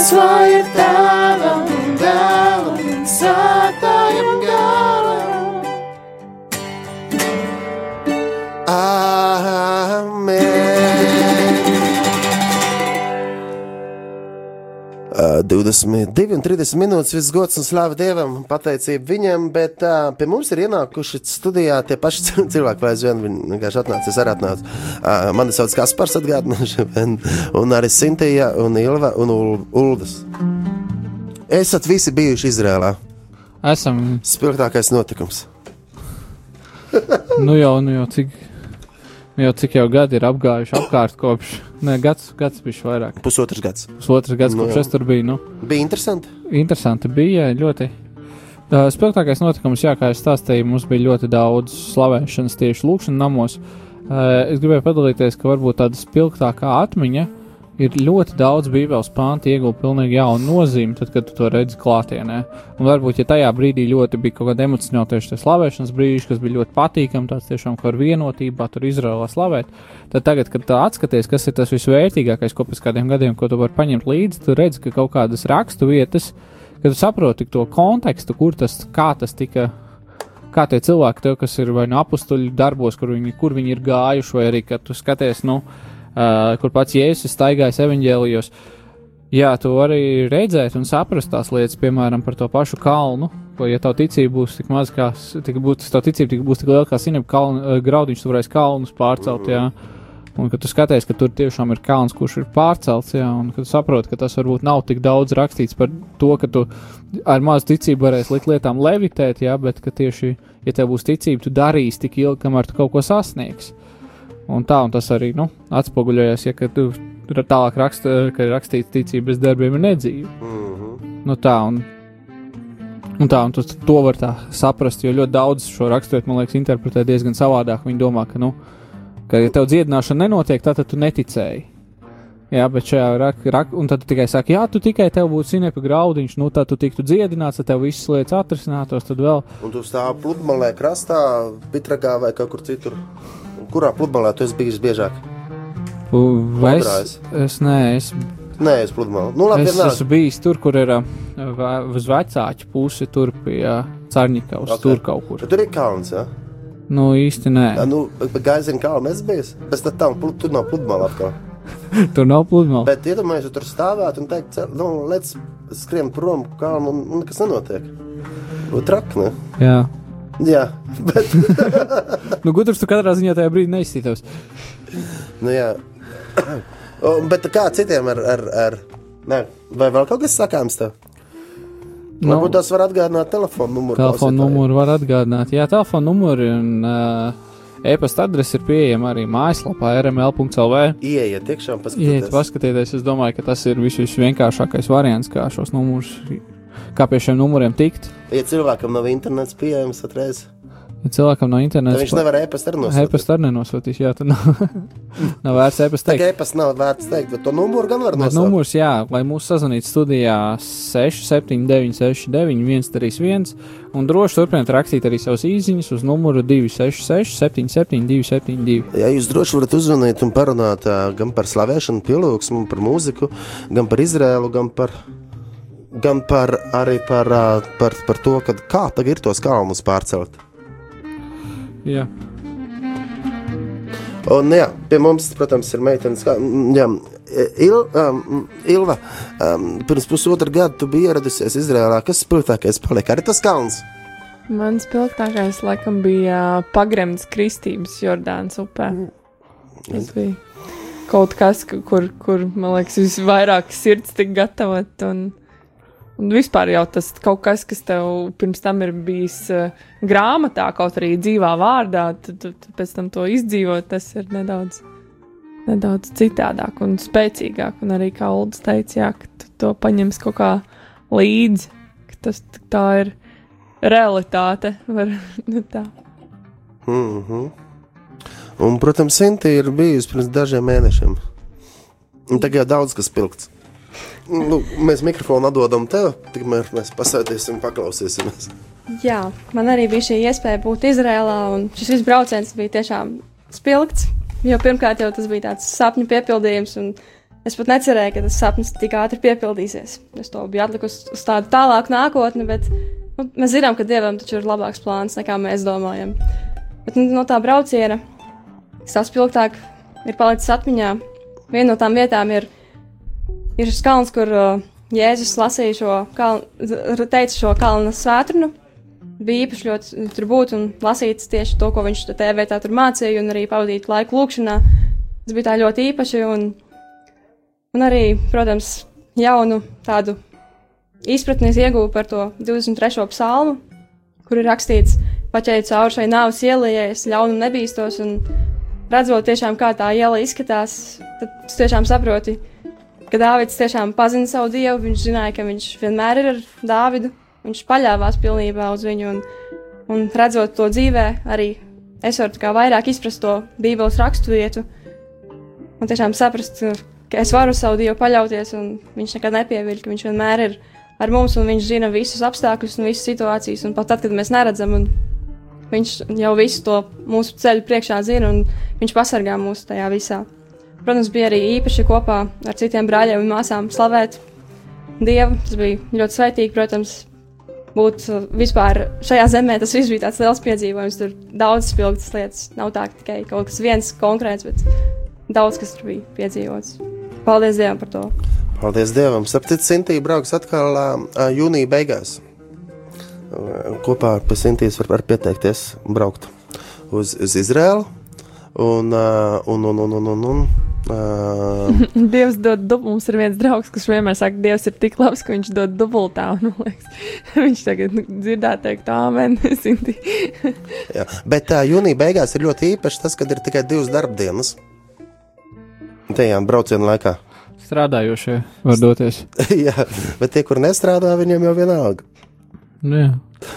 Svētā ir tava un dēla un svētā ir 22 un 30 minūtes viss gods un slāva Dievam, pateicība viņam, bet uh, pie mums ir ienākuši studijā tie paši cil- cilvēki, vai aizvien viņi vienkārši atnāca, es arī atnācu. Uh, mani sauc Kaspars atgādināšu, un, un arī Sintija un Ilva un Ul Uldas. Esat visi bijuši Izrēlā. Esam, Spilgtākais notikums. nu jau, nu jau cik, nu jau cik jau gadi ir apgājuši apkārt kopš, ne, gads, gads bišķi vairāk. Pusotrs gads. Pusotras gads, Nu kopš jā. es tur biju, nu. Bija interesanti. Interesanti bija ļoti. Uh, Spilgtākais notikums, jā, kā jau stāstīju, mums bija ļoti daudz slavēšanas tieši lūkšanas namos. Uh, es gribēju padalīties, ka varbūt tāda spilgtākā atmiņa ir ļoti daudz bībeles pāntu iegūt pilnīgi jaunu nozīmi, tad, kad tu to redzi klātienē. Un varbūt, ja tajā brīdī ļoti bija kaut kāda emocionāla tieši tas slavēšanas brīdis, kas bija ļoti patīkami, tāds tiešām kā ar vienotībā tur Izraēlā slavēt, tad tagad, kad tu atskaties, kas ir tas visvērtīgākais, ko pēc kādiem gadiem, ko tu vari paņemt līdzi, tu redzi, ka kaut kādas rakstu vietas, kad tu saproti to kontekstu, kur tas, kā tas tika, kā tie cilvēki, tev, kas ir vai no apstuļu darbos, kur viņi, kur viņi ir gājuši, vai arī, kad tu skaties, nu, uh, kur pats Jēzus staigājas evaņģēlijos. Jā, tu vari redzēt un saprast tās lietas, piemēram, par to pašu kalnu. Ko, ja tā ticība būs tik maza, kā tik būs, tā ticība tik, būs tik liela kā sinep kalnu, uh, graudiņš, tu varēsi kalnus pārcelt, jā. Un kad tu skaties, ka tur tiešām ir kalns, kurš ir pārcelts, jā, un kad saproti, ka tas varbūt nav tik daudz rakstīts par to, ka tu ar mazu ticību varēsi likt lietām levitēt, jā, bet ka tieši, ja tev būs ticība, tu darīsi tik ilgi, kamēr tu kaut ko sasniegsi. Un tā, un tas arī, nu, atspoguļojas, ja tu tālāk raksta, ka rakstīts ticība bez darbiem ir nedzīva. Mm -hmm. Nu tā, un, un tā, un tu to var tā saprast, jo ļoti daudz šo raksturu, man liekas, interpretē diezgan savādāk. Viņi domā, ka, nu, ka, ja tev dziedināšana nenotiek, tad, tu neticēji. Jā, bet šajā rak, rak, un tad tikai saki, jā, tu tikai tev būtu sinepa graudiņš, nu tad tu tiktu dziedināts, tad tev visas lietas atrisinātos, tad vēl. Un tu stāvi pludmalē, krastā, Pitragā vai kaut kur citur. Kurā pludmalē tu esi bijis biežāk? Vai es, es, nē, es, Nē, es pludmalē. Nu, labi, es vienalga. esmu bijis tur, kur ir vē- uz vecāķu pusi, tur pie Cārņikavas, Ok. okay. tur kaut kur. Bet tur ir kalns, jā? Nu, īsti nē, Ja? Nu, bet gaisa kalna es biju. Pēc tam tur nav pludmale atkal. [laughs] tur nav pludmales. Bet iedomājieties, ja tur stāvēt un teikt, nu, lec skrien prom kalnu un, un nekas nenotiek. Traki, ne? Jā. Jā, bet, [laughs] Nu, gudrs tu katrā ziņā tajā brīdī neizsītos. nu, jā. Bet kā citiem ar, ar, ar, ne, vai vēl kaut kas sakāms tev? Nu, Varbūt tas var atgādināt telefonu numuru. telefona klausītājiem. numuru var atgādināt. Jā, telefona numuri un uh, e-pasta adrese ir pieejama arī mājaslapā rml.lv. Ieiet iekšā un Iet, paskatieties. paskatieties, es domāju, ka tas ir vis visvienkāršākais variants, kā šos numurus, kā pie šiem numuriem tikt. Ja cilvēkam nav internets pieejams, atreiz. Ja cilvēkam no Tad interneta viņš nevar e-pastu arī nosūtīt. e-pasta arī nenosūtīs, jā, tad nav, [laughs] nav vērts kā teikt. e-pasta nav vērts teikt, bet to numuru gan var nosaukt. numurs, jā, lai mūsu sazvanītu studijā 679, 69, 131, un droši turpiniet rakstīt arī savus īsiņus uz numuru 266, 77, 272. Jā, jūs droši varat uzzvanīt un parunāt gan par slavēšanu, pielūgsmu, par mūziku, gan par Izrēlu, gan par, gan par arī par, par, par to, kad, kā tagad ir tos kalnus pārcelt. Jā, Un, jā, pie mums, protams, ir meitenes, kā mm, jā, Il, um, Ilva. Um, pirms pusotra gada tu biji ieradusies Izrēlā. Kas spilgtākais palika? Arī tas kalns. Mans spilgtākais laikam bija pagremts kristības Jordānas upē. Tas bija kaut kas, ka- kur, kur man liekas, visvairāk sirds tika gatavot. Un, un vispār jau tas kaut kas, kas tev pirms tam ir bijis uh, grāmatā, kaut arī dzīvā vārdā, tad tu, tu pēc tam to izdzīvot, tas ir nedaudz. Nedaudz citādāk un spēcīgāk, un arī kā Ulas teica, jā, ka to paņems kaut kā līdzi, ka tas tā ir realitāte. [laughs] Var, nu tā. Mm -hmm. Un, protams, Sinti ir bijusi pirms dažiem mēnešiem. Un tagad jau daudz kas pilgts. Nu, mēs mikrofonu atdodam tev, tikmēr mēs pasēdēsim un paklausīsimies. Jā, man arī bija šī iespēja būt Izrēlā, un šis viss brauciens bija tiešām spilgts. Jo pirmkārt, jau tas bija tāds sapņu piepildījums, un es pat necerēju, ka tas sapnis tik ātri piepildīsies. Es to biju atlikusi uz tādu tālāku nākotni, bet nu, mēs zinām, ka dievam taču ir labāks plāns nekā mēs domājam. Bet nu, no tā brauciena saspilgtāk ir palicis atmiņā. Viena no tām vietām ir, ir šis kalns, kur uh, Jēzus lasīja šo, kalnu, teica šo kalnu svētrunu, bija īpaši ļoti tur būt un lasīt tieši to, ko viņš tajā vietā tur mācīja, un arī pavadīt laiku lūkšanā. Tas bija tā ļoti īpaši, un, un arī, protams, jaunu tādu izpratni es ieguvu par to 23. psalmu, kur ir rakstīts, paķēju cauri šai nāves ielai, es ļaunu nebīstos, un redzot tiešām, kā tā iela izskatās, tad tu tiešām saproti, ka Dāvids tiešām pazina savu dievu, viņš zināja, ka viņš vienmēr ir ar Dāvidu, viņš paļāvās pilnībā uz viņu, un, un redzot to dzīvē, arī es varu vairāk izprast to Bībeles rakstu vietu, un tiešām saprast, ka es varu savu dievu paļauties, un viņš nekad nepieviļ, ka viņš vienmēr ir ar mums, un viņš zina visus apstākļus un visas situācijas, un pat tad, kad mēs neredzam, un viņš jau visu to mūsu ceļu priekšā zina, un viņš pasargā mūs tajā visā. Protams, bija arī īpaši kopā ar citiem brāļiem un māsām slavēt Dievu. Tas bija ļoti svētīgi, protams, būt uh, vispār šajā zemē. Tas viss bija tāds liels piedzīvojums. Tur daudz spilgtas lietas. Nav tā ka tikai kaut kas viens konkrēts, bet daudz kas tur bija piedzīvots. Paldies Dievam par to! Paldies Dievam! Sapratu, Sintīna brauks atkal uh, jūnija beigās. Uh, kopā ar Sintīs var, var pieteikties braukt uz, uz Izrēlu. Un, uh, un, un, un, un, un, un uh, [laughs] Dievs dod dubultā. Mums ir viens draugs, kas vienmēr saka, Dievs ir tik labs, ka viņš dod dubultā. Un, liekas, [laughs] viņš tagad dzirdētu, teikt. Sinti. [laughs] jā. Bet uh, jūnija beigās ir ļoti īpaši tas, kad ir tikai divas darbdienas. Tajā brauciena laikā. Strādājošie var doties. jā, bet tie, kur nestrādā, viņiem jau vienalga. Nu, jā.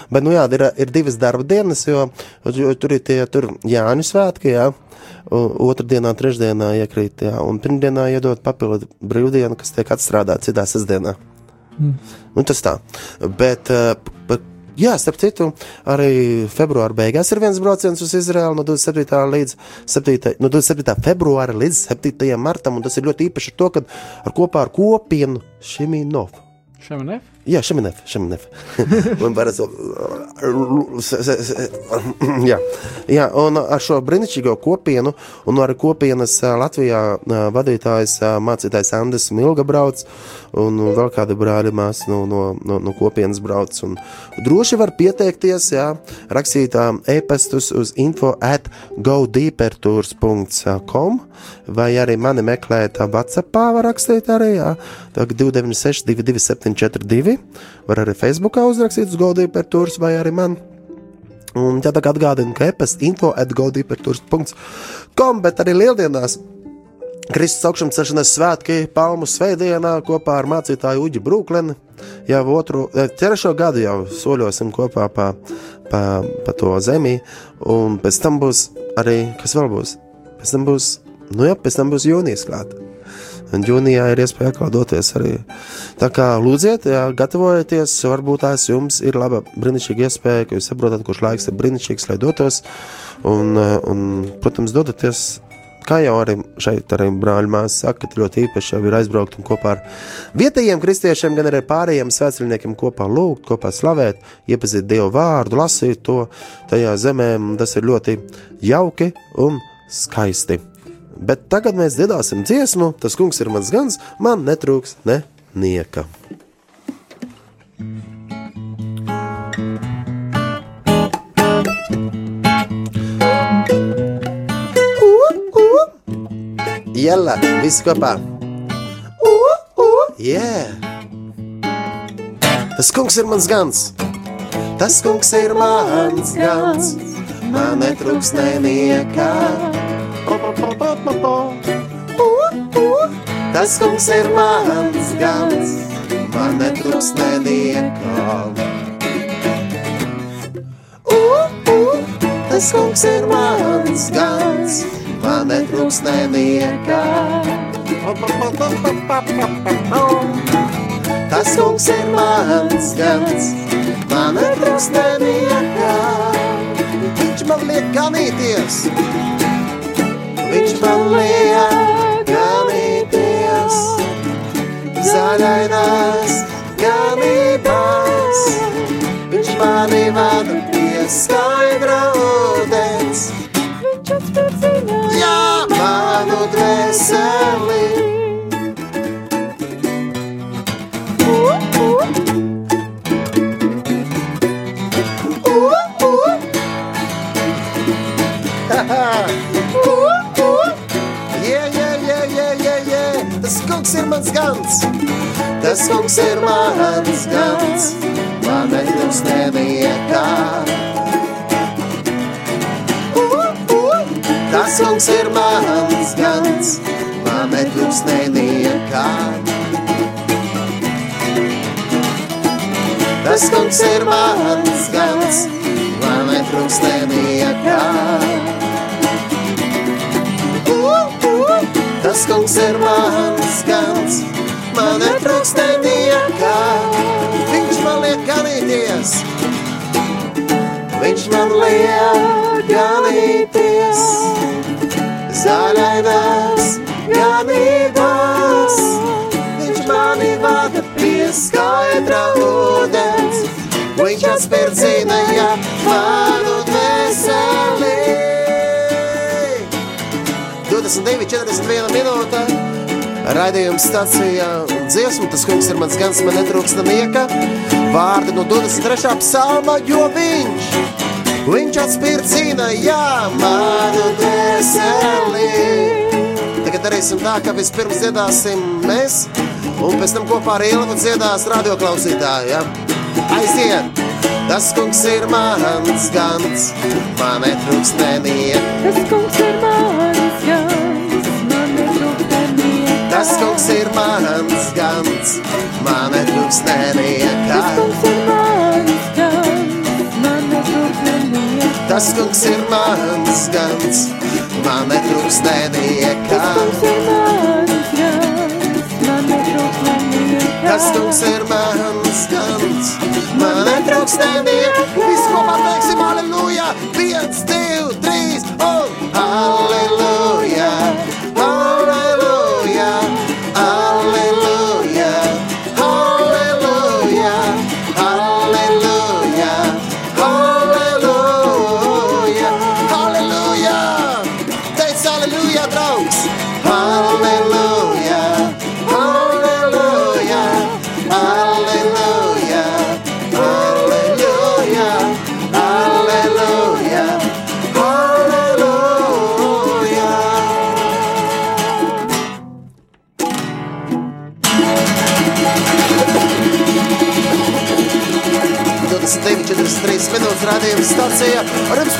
Bet, nu jā, ir, ir divas darba dienas, jo, jo tur ir tie tur Jāņu svētki, jā. Un Otradienā, trešdienā iekrīt, jā, un pirmdienā iedod papildu brīvdienu, kas tiek atstrādāta citā sestdienā. Mm. Un tas tā. Bet, bet Jā, starp citu, arī februāra beigās ir viens brauciens uz Izraēlu no 27. līdz 7. No 27. februāra līdz 7. martam, un tas ir ļoti īpaši ar to, ka ar kopā ar kopienu Šiminovu. Šemenef? Jā, Šemenef, Šemenef. un varas, jā, jā, un ar šo brīnišķīgo kopienu, un arī kopienas Latvijā vadītājs, mācītājs Andris Milga brauc, un vēl kāda brāļa māsa no, no, no, no kopienas brauc. Un droši var pieteikties, jā, rakstīt e-pastus uz info at godeepertours.com vai arī mani meklēt Whatsappā var rakstīt arī, jā, tagad 296 22742, var arī Facebookā uzrakstīt uz godeepertours vai arī man. Un tā tagad atgādina, ka e-pasta info at godeepertours.com, bet arī lieldienās Kristus augšām ceļšanas svētki, Palmu svētdienā kopā ar mācītāju Uģi Brūkleni. Jau otru, trešo gadu jau soļosim kopā pa, pa, pa to zemi, un pēc tam būs arī, kas vēl būs? Pēc tam būs, nu jā, pēc tam būs jūnijas klāt. Jūnijā ir iespēja atkal doties arī. Tā kā lūdziet, jā, gatavojieties, varbūt tās jums ir laba, brīnišķīga iespēja, ka jūs saprotat, kurš laiks ir brīnišķīgs, lai dotos. Un, eh, un protams, dodaties kā jau arī šeit arī brāļa māsa saka, ka ļoti īpaši jau ir aizbraukt un kopā ar vietējiem kristiešiem, gan arī ar pārējiem svētceļniekiem kopā lūgt, kopā slavēt, iepazīt Dievu vārdu, lasīt to tajā zemē. Tas ir ļoti jauki un skaisti. Bet tagad mēs dziedāsim dziesmu, tas kungs ir mans gans, man netrūks ne nieka. Jēlā, viss kopā. Yeah. Tas kungs ir mans gans. Tas kungs ir mans gans. Man netrūks neniekā. Tas kungs ir mans gans. Man netrūks neniekā. Tas kungs ir mans gans. Man netrūks neniekā. Tas kungs ir mans gans. Man netrūks neniekā. Viņš man liek ganīties. Viņš man liek ganīties. Zaļainās ganībās. Viņš mani vada pie skaidra ūdens. Jā, manu dvēseli. Mans gans, tas kungs ir mans gans, man netrūks neviekā. Tas kungs ir mans gans, man netrūks neviekā. Tas kungs ir mans gans, man netrūks neviekā. Tas kungs ir mans gans, man netrūks neviekā. Viņš man liek ganīties, viņš man liek ganīties. Zaļainās ganībās, viņš mani vada pie skaidra ūdens. Viņš atspirdzināja manu 22, 41 minūte. Raidījums stācijā dziesmu, tas kungs ir mans gans, man netrūks namieka. Vārdi no 23. psalma, jo viņš, viņš atspirdzina, jā, manu dvēseli. Tagad darīsim tā, ka vispirms dziedāsim mēs, un pēc tam kopā ar Ilvu dziedās radioklausītāji, ja? Aiziet! Tas kungs ir mans gans, man netrūks neniek. Tas kungs ir mans Tas kungs ir mans gans, man netrūks neniekā. Tas kungs ir mans gans, man netrūks neniekā. Tas kungs ir mans gans, man netrūks neniekā. Visi kopā teiksim aleluja! Viens, divi, trīs, un aleluja!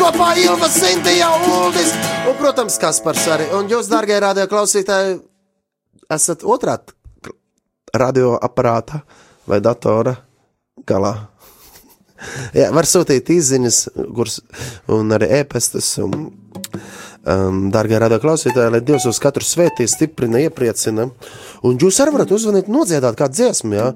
Kopā Ilva Sintija Uldis un, protams, Kaspars arī. Un jūs, dārgie radio klausītāji, esat otrā radioaparāta vai datora galā. [laughs] Jā, var sūtīt izziņas, kuras un arī ēpastus. Un, um, dārgie radio klausītāji, lai Dievs uz katru svētī stiprina, iepriecina. Un jūs arī varat uzvanīt, nodziedāt kādu dziesmu. Jā.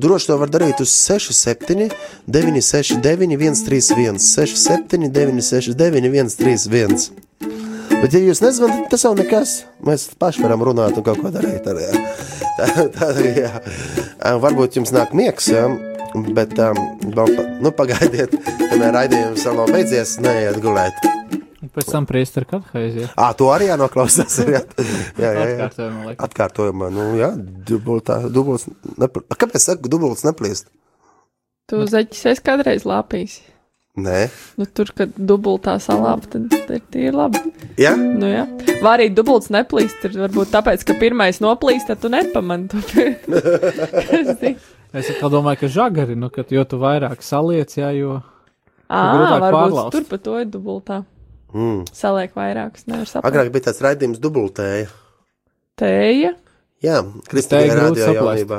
Droši to var darīt uz 67, 969, 131, 67, 969, 131. Bet, ja jūs nezvanāt, tas jau nekas. Mēs paši varam runāt un kaut ko darīt. Arī, jā. [laughs] tā, tā, jā. Varbūt jums nāk miegs, jā. bet um, nu, pagaidiet, kamēr raidījums vēl nav beidzies, neiet gulēt. Un Pēc tam priesteri kathaizija. Ā, to arī jānoklausās. Jā, [laughs] jā, jā. jā. Atkārtojumā, laikam. Atkārtojumā, nu jā, dubultā, dubults, nepl... Kāpēc saku, dubults neplīst? Tu zeķis esi kādreiz lāpījis. Nē, Nu, tur, kad dubultā salāp, tad ir tie labi. jā, Nu, jā. Vai arī dubults neplīst, ir varbūt tāpēc, ka pirmais noplīst, tad tu nepamani [laughs] to. Es domāju, ka žagari, nu, kad, jo tu vairāk saliec, jā, jo. Ā, varbūt pārlauzt. tur pa to ir dubultā. Mm. Saliek vairākus, nevar saprast. agrāk bija tāds raidījums dubultēja. Tēja, Jā, Kristīna radio jaunībā.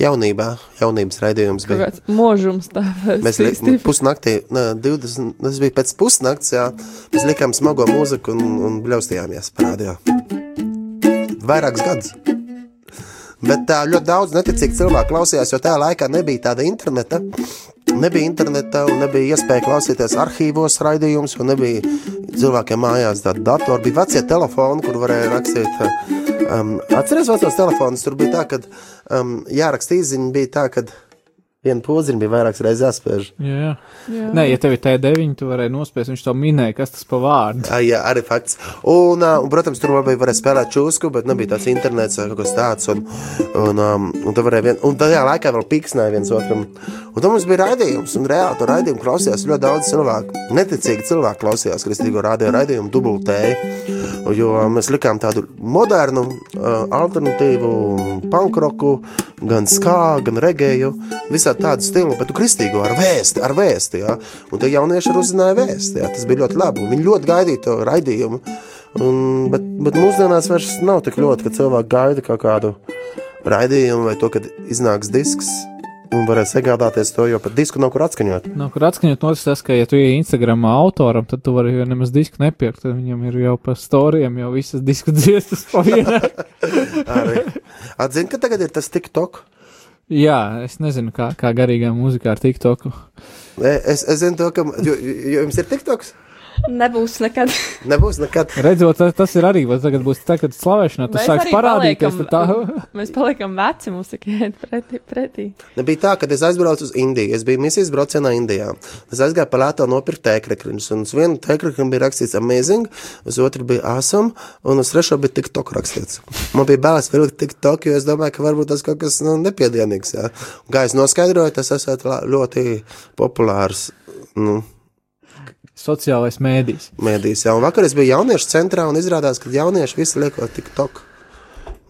Jaunībā, jaunības raidījums kaut bija. kāds možums tā. Mēs likām pusnaktī, nē, 20, tas bija pēc pusnakts, jā. Mēs likām smago mūziku un, un bļaustījāmies parādījā. Vairākus gadus. Bet tā ļoti daudz neticīgi cilvēku klausījās, jo tajā laikā nebija tāda interneta. Nebija interneta un nebija iespēja klausīties arhīvos raidījumus, un nebija cilvēkiem mājās tāda datora. Bija vecie telefoni, kur varēja rakstīt. Um, atceries vecos telefonus, tur bija tā, ka um, jāraksta izziņa, bija tā, ka viena poziņa bija vairākas reizes jāspēž. Jā, jā. Jā. Nē, ja tev ir T9, tu varēji nospēst, viņš to minēja, kas tas pa vārdu. Jā, jā, arī fakts. Un, uh, un, protams, tur varbūt varēja spēlēt čūsku, bet nebija tāds internets vai kaut kas tāds. Un, un, um, un, vien, un tajā laikā vēl piksnēja viens otram. Un tad mums bija raidījums, un reāli to raidījumu klausījās ļoti daudz cilvēku. Neticīgi cilvēki klausījās kristīgo radio raidījumu dubultēji, jo mēs likām tādu modernu, uh, alternatīvu pankroku, gan skā, gan regēju, visā tādu stilu, bet kristīgo ar vēsti, ar vēsti, jā. Un tie jaunieši arī uzzināja vēsti, jā. Tas bija ļoti labi, un viņi ļoti gaidīja to raidījumu. Un, bet, bet mūsdienās vairs nav tik ļoti, ka cilvēki gaida kaut kādu raidījumu vai to, kad iznāks disks un varēs iegādāties to, jo pat disku nav kur atskaņot. Nav kur atskaņot notis tas, ka, ja tu ej Instagramā autoram, tad tu vari jau nemaz disku nepirkt, tad viņam ir jau pa storijiem jau visas disku dziestas pa vienai. [laughs] Arī. Atzini, ka tagad ir tas TikTok. Jā, es nezinu, kā, kā garīgā mūzikā ar TikToku. E, Es, es zinu to, ka jums ir TikToks. Nebūs nekad. Nebūs nekad. Redzot, tas, tas ir arī, bet tagad būs tagad slavēšanā, tas sāks parādīties, paliekam- tad tā, Mēs paliekam veci, mums tikai iet pretī. pretī. Nebija tā, ka es aizbraucu uz Indiju. Es biju misijas braucienā Indijā. Es aizgāju pa lēto nopirkt tēkrekriņus. Un uz vienu tēkrekriņu bija rakstīts amazing, uz otru bija awesome, un uz trešo bija TikTok rakstīts. Man bija bēlas vilkt TikTok, jo es domāju, ka varbūt tas kaut kas nu, nepiedienīgs. Jā. Un Kā es noskaidroju, tas esat ļoti populārs. Nu, sociālais mēdījis. Mēdīs, jā, un vakar es biju jauniešu centrā un izrādās, ka jaunieši visi lieko TikTok.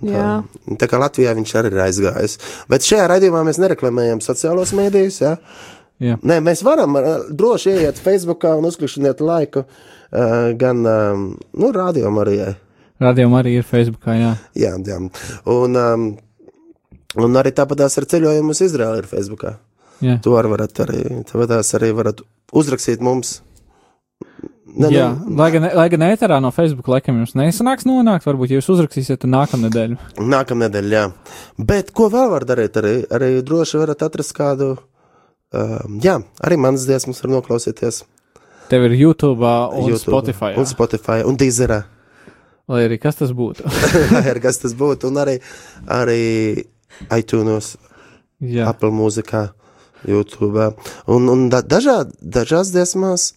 Jā. Tā kā Latvijā viņš arī ir aizgājis. Bet šajā raidījumā mēs nereklamējam sociālos mēdījus. Ja? Jā. Nē, mēs varam droši ieiet Facebook un uzklikšķināt laiku ā, gan ā, nu, radio Marijai. Radio arī ir Facebookā, jā. Jā, jā. Un, um, un arī tāpatās ar ceļojumu uz Izraēlu ir Facebook. jā. To arī varat arī, arī varat uzrakstīt mums. Ne, jā, nu, lai gan, lai gan ēterā no Facebook laikam jums nesanāks nonākt, varbūt jūs uzrakstīsiet nākamnedēļ. Nākamnedēļ, jā. Bet ko vēl var darīt? Arī, arī droši varat atrast kādu. Um, jā, arī manas dziesmas var noklausīties. Tev ir YouTube un YouTube, Spotify. Un jā. Spotify, un Dīzerā. Lai arī kas tas būtu. [laughs] Lai arī kas tas būtu, un arī, arī iTunes, jā, Apple mūzikā, YouTube. Un, un da, dažād, dažās dziesmās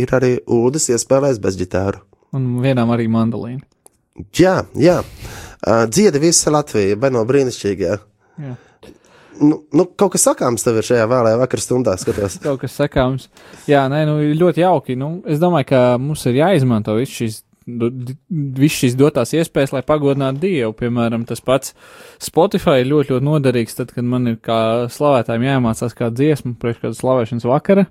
ir arī ūdens iespēlējis bez ģitāru. un vienam arī mandolīna. Jā, jā. Uh, dziedi visa Latvija, vai no brīnišķīgā. Jā. Nu, nu, kaut kas sakāms tev ir šajā vēlējā vakar stundā, skatos. [laughs] Kaut kas sakāms. Jā, nē, nu, ļoti jauki. Nu, es domāju, ka mums ir jāizmanto viss di- Viss šīs dotās iespējas, lai pagodinātu Dievu. Piemēram, tas pats Spotify ir ļoti, ļoti noderīgs. Tad, kad man ir kā slavētājiem jāmācās kāda dziesma priekš kāda slavēšanas vakara,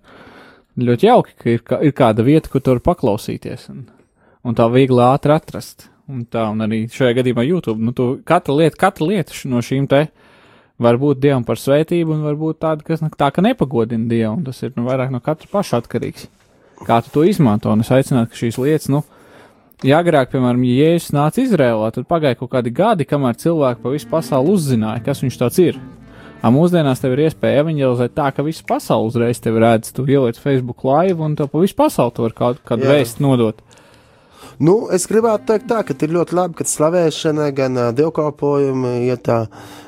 ļoti jauki, ka ir, kā, ir kāda vieta, kur tur paklausīties. Un, un tā viegli ātri atrast. Un tā, un arī šajā gadījumā YouTube. Nu, tu, katra lieta, katra lieta no šīm te var būt dievam par svētību, un varbūt tāda, kas tā, ka nepagodina dievu. un Tas ir nu, vairāk no katra paša atkarīgs. Kā tu to izmanto? Un es aicinātu, ka šīs lietas, nu, ja agrāk, piemēram, ja Jēzus nāca Izrēlā, tad pagāja kaut kādi gadi, kamēr cilvēki pa visu pasauli uzzināja, kas viņš tāds ir. A mūsdienās tev ir iespēja evanģelizēt tā, ka visa pasaule uzreiz tevi redz, tu ieliec Facebook live un tev pa visu pasauli tu vari kādu, kādu vēstu nodot. Nu, es gribētu teikt, tā, ka ir ļoti labi, ka slavēšana, gan uh, dievkalpojumi iet,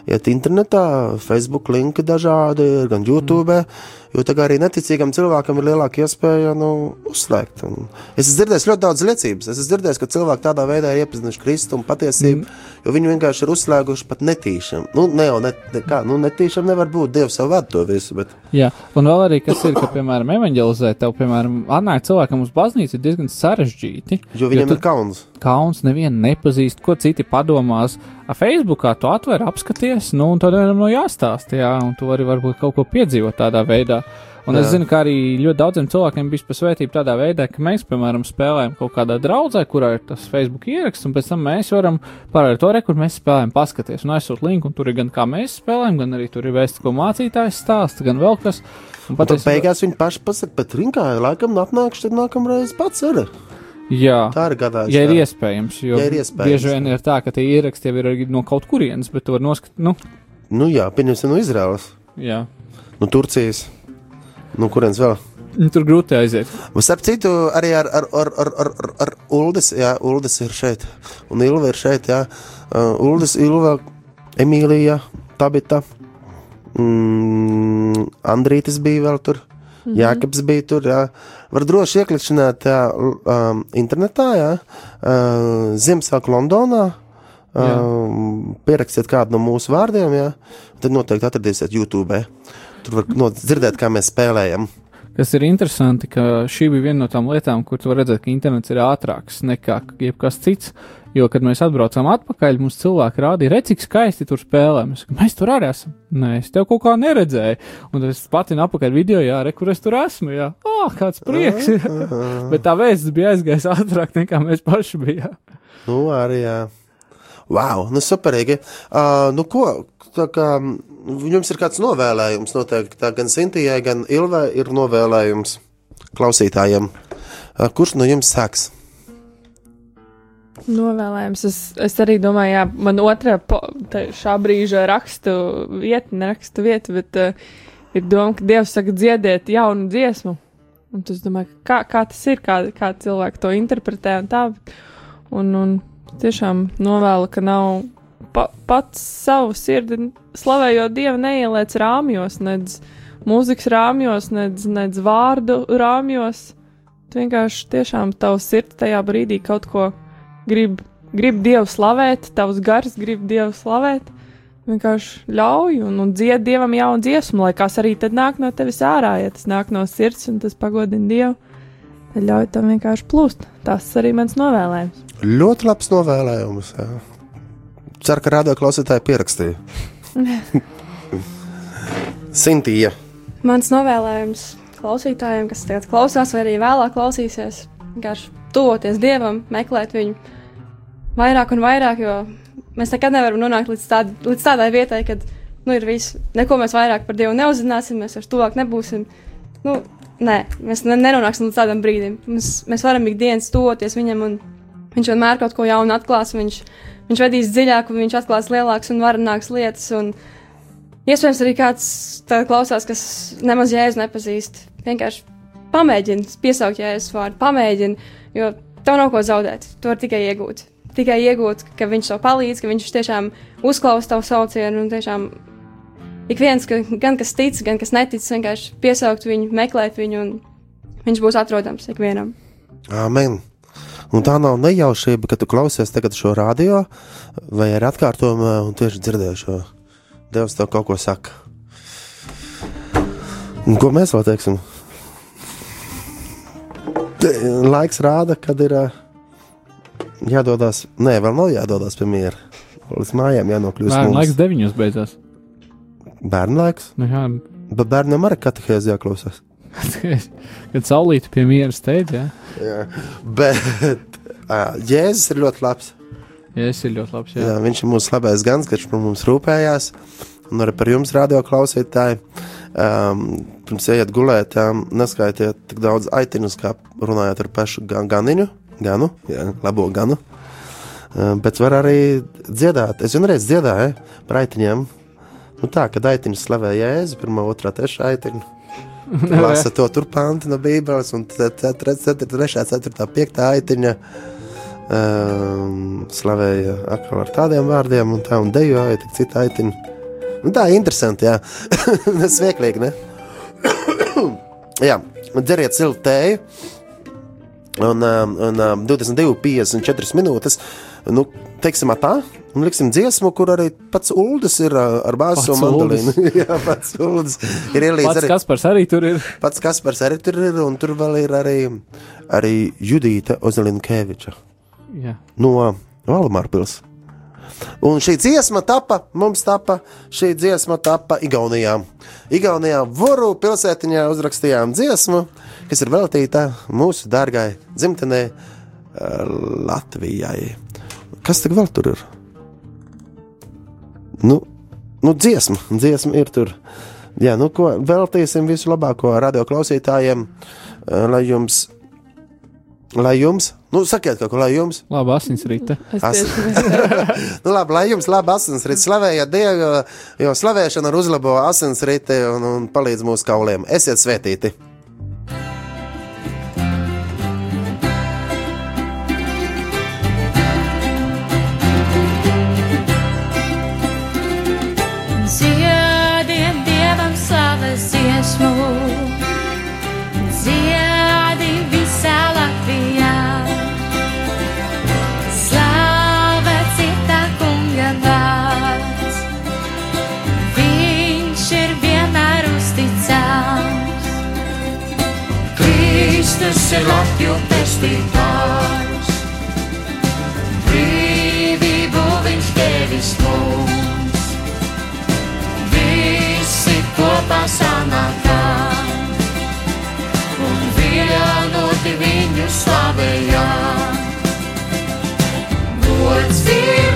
iet internetā, Facebook linki dažādi, gan YouTube. Mm. Jo kā arī neticīgam cilvēkam ir lielāka iespēja nu, uzslēgt. Un es esmu dzirdējis ļoti daudz liecības. Es esmu dzirdējis, ka cilvēki tādā veidā ir iepazinuši Kristu un patiesību, mm. Jo viņi vienkārši ir uzslēguši pat netīšām. Nu, ne jau ne, ne, kā, nu, netīšām nevar būt. Dievs jau vada to visu. Bet... Jā, un vēl arī, kas ir, ka, piemēram, evanģelizēt, tev, piemēram, atnāk cilvēkam uz baznīcu ir diezgan sarežģīti. Jo viņam tu- ir kauns. kauns, nevienu nepazīst, ko citi padomās. A Facebookā tu atver, apskaties, nu, un tad vienam no jāstāsta, jā, un tu vari varbūt kaut ko piedzīvot tādā veidā. Un es zinu, ka arī ļoti daudziem cilvēkiem bija pasvētība tādā veidā, ka mēs, piemēram, spēlējam kaut kādā draudzē, kurā ir tas Facebook ieraksts, un pēc tam mēs varam parādīt to, re, kur mēs spēlējam, paskaties, un aizsūt linku, un tur ir gan kā mēs spēlējam, gan arī tur ir vēsts, ko mācītājs stāsta, gan vēl kas. Un Un tad patiesībā- beigās viņi paši pasakā, bet rinkā laikam atnākšu, tad nākamreiz pats arī. Jā. Tā ir gadājusi. Ja ir iespējams, jo Ja ir iespējams. bieži vien ir tā, ka tie ieraksti jau ir arī no kaut kurienes, bet tu vari noskatīt, nu, Nu jā, pieņemsim no Izraels, jā. no Turcijas, no kurienes vēl. Nu, Tur grūti aiziet. Un starp citu, arī ar, ar, ar, ar, ar, ar, ar Uldis, jā, Uldis ir šeit, un Ilva ir šeit, jā. Uh, Uldis, Ilva, Emīlija, Tabita, mm, Andrītis bija vēl tur, mm -hmm. Jākaps bija tur, jā. Var droši ieklikšķināt jā, um, internetā, jā, uh, Ziemassvētku Londonā. Um, pierakstiet kādu no mūsu vārdiem, jā, tad noteikti atradīsiet YouTube. Tur var no, dzirdēt, kā mēs spēlējam. Kas ir interesanti, ka šī bija viena no tām lietām, kur tu redzēt, ka internets ir ātrāks nekā jebkas cits. Jo, kad mēs atbraucām atpakaļ, mums cilvēki rādīja, redz, cik skaisti tur spēlē. Mēs, tur arī esam. Nē, es tev kaut kā neredzēju. Un es patinu apakaļ video, jā, re, kur es tur esmu. Jā, oh, kāds prieks. [laughs] Bet tā vēsts bija aizgājis ātrāk nekā mēs paši bijām. Nu, arī jā. Wow, nu superīgi. Uh, nu, ko, tā kā mm, jums ir kāds novēlējums noteikti, tā gan Sintijai, gan Ilvai ir novēlējums klausītājiem. Uh, kurš no jums sāks? Novēlējums. Es, es arī domāju, jā, man otrā šā brīža rakstu vieta, nerakstu vieta, bet uh, ir doma, ka Dievs saka dziediet jaunu dziesmu. Un tas, domāju, kā, kā tas ir, kā, kā cilvēki to interpretē un tā. Un, un tiešām novēlu, ka nav pa, pats savu sirdi slavējot Dievu neieliec rāmjos, nedz mūzikas rāmjos, nedz, nedz vārdu rāmjos. Tu vienkārši tiešām tavu sirdi tajā brīdī kaut ko grib, grib Dievu slavēt, tavs gars grib Dievu slavēt. Vienkārši ļauj un, un dzied Dievam jaunu dziesmu, lai kas arī tad nāk no tevis ārā, ja tas nāk no sirds un tas pagodina Dievu. Tad ļauj tam vienkārši plūst. Tas arī mans novēlējums. Ļoti labs novēlējums. Jā. Ceru, ka radio klausītāji pierakstīja. [laughs] Sintija. Mans novēlējums klausītājiem, kas tagad klausās, vai arī vēlāk klausīsies, vienkārši tuvoties Dievam, meklēt viņu vairāk un vairāk, jo mēs nekad nevaram nonākt līdz, tād, līdz tādai vietai, kad nu, ir viss, neko mēs vairāk par Dievu neuzzināsim, mēs vairs tuvāk nebūsim. Nu, nē, mēs ne, nenonāksim līdz tādam brīdim. Mēs, mēs varam ikdienas tuvoties viņam, un viņš vienmēr kaut ko jaunu atklās. Viņš, viņš vedīs dziļāk, un viņš atklās lielākas un varenākas lietas. Un iespējams, arī kāds klausās, kas nemaz jēzu nepazīst. Vienkārši pamēģini piesaukt jēzus vārdu, pamēģini, jo tev nav ko zaudēt. Tu vari tikai iegūt. Tikai iegūt, ka viņš tev palīdz, ka viņš tiešām uzklausa tavu saucienu un tiešām ik viens, ka, gan kas tic, gan kas netic, vienkārši piesaukt viņu, meklēt viņu, un viņš būs atrodams ikvienam. Amen. Un tā nav nejaušība, ka tu klausies tagad šo radio vai ar atkārtojumu un tieši dzirdēji šo. Dievs tev kaut ko saka. Un ko mēs vēl teiksim? Te, Laiks rāda, kad ir ā, jādodas. Nē, vēl nav jādodas pie miera. Līdz mājām jānokļūst. Bērnu mums. laiks deviņos beidzās. Bērnu laiks. Nu, jā, Bet bērnam arī katehēzi jāklausās. [laughs] kad saulīte pie miera steidz, jā. Jā. Bet ā, Jēzus ir ļoti labs. Es ir ļoti labs, jā. Jā, viņš ir mūsu labais gans, kurš par mums rūpējās. Un arī par jums, radio klausītāji. Um, pirms ejiet gulēt, um, neskaitiet tik daudz aitinus, kā runājot ar pašu gan, ganiņu, ganu, jā, labo ganu. Um, bet var arī dziedāt. Es vienreiz dziedāju par aitiņiem. Nu tā, kad aitiņus slavē Jēzu, pirmā, otrā, trešā aitiņa. [laughs] Lasa to tur pantu no Bībeles, un 3, 4, 4, 5 aitiņa um, slavēja atkal ar tādiem vārdiem, un tā un dejoja, tik cita aitiņa. Nu, tā ir interesanti, jā. [laughs] Sveiklīgi, ne? [coughs] jā, dzeriet siltu tēju. Un, um, un um, 22, 54 minūtes. Nu, teiksim, tā. Un liksim dziesmu, kur arī pats Uldis ir ar bāzu un mandolīnu. [laughs] jā, pats Uldis ir [laughs] ielīdz Pats arī. Kaspars arī tur ir. [laughs] Pats Kaspars arī tur ir, un tur vēl ir arī, arī Judīta Ozelinkeviča Jā. no Valmārpils. Un šī dziesma tapa, mums tapa, šī dziesma tapa Igaunijā. Igaunijā Voru pilsētiņā uzrakstījām dziesmu, kas ir veltīta mūsu dārgai dzimtenei eh, Latvijai. Kas tad vēl tur ir? Nu, nu dziesma, dziesma ir tur. Jā, nu ko, veltīsim visu labāko radio klausītājiem, eh, lai jums, lai jums, nu sakiet kaut ko, lai jums, Labi, asins rīta. Es As- [laughs] Nu, labi, lai jums labi asinsrites, slavējiet Dievu, jo, slavēšana ar uzlabo asinsriti un, un palīdz mūsu kauliem. Esiet svētīti! Kristus ir lapju pestītājs. Brīvību viņš devis mums, visi kopā sanākā, un vienoti viņu slavējām. Gods ir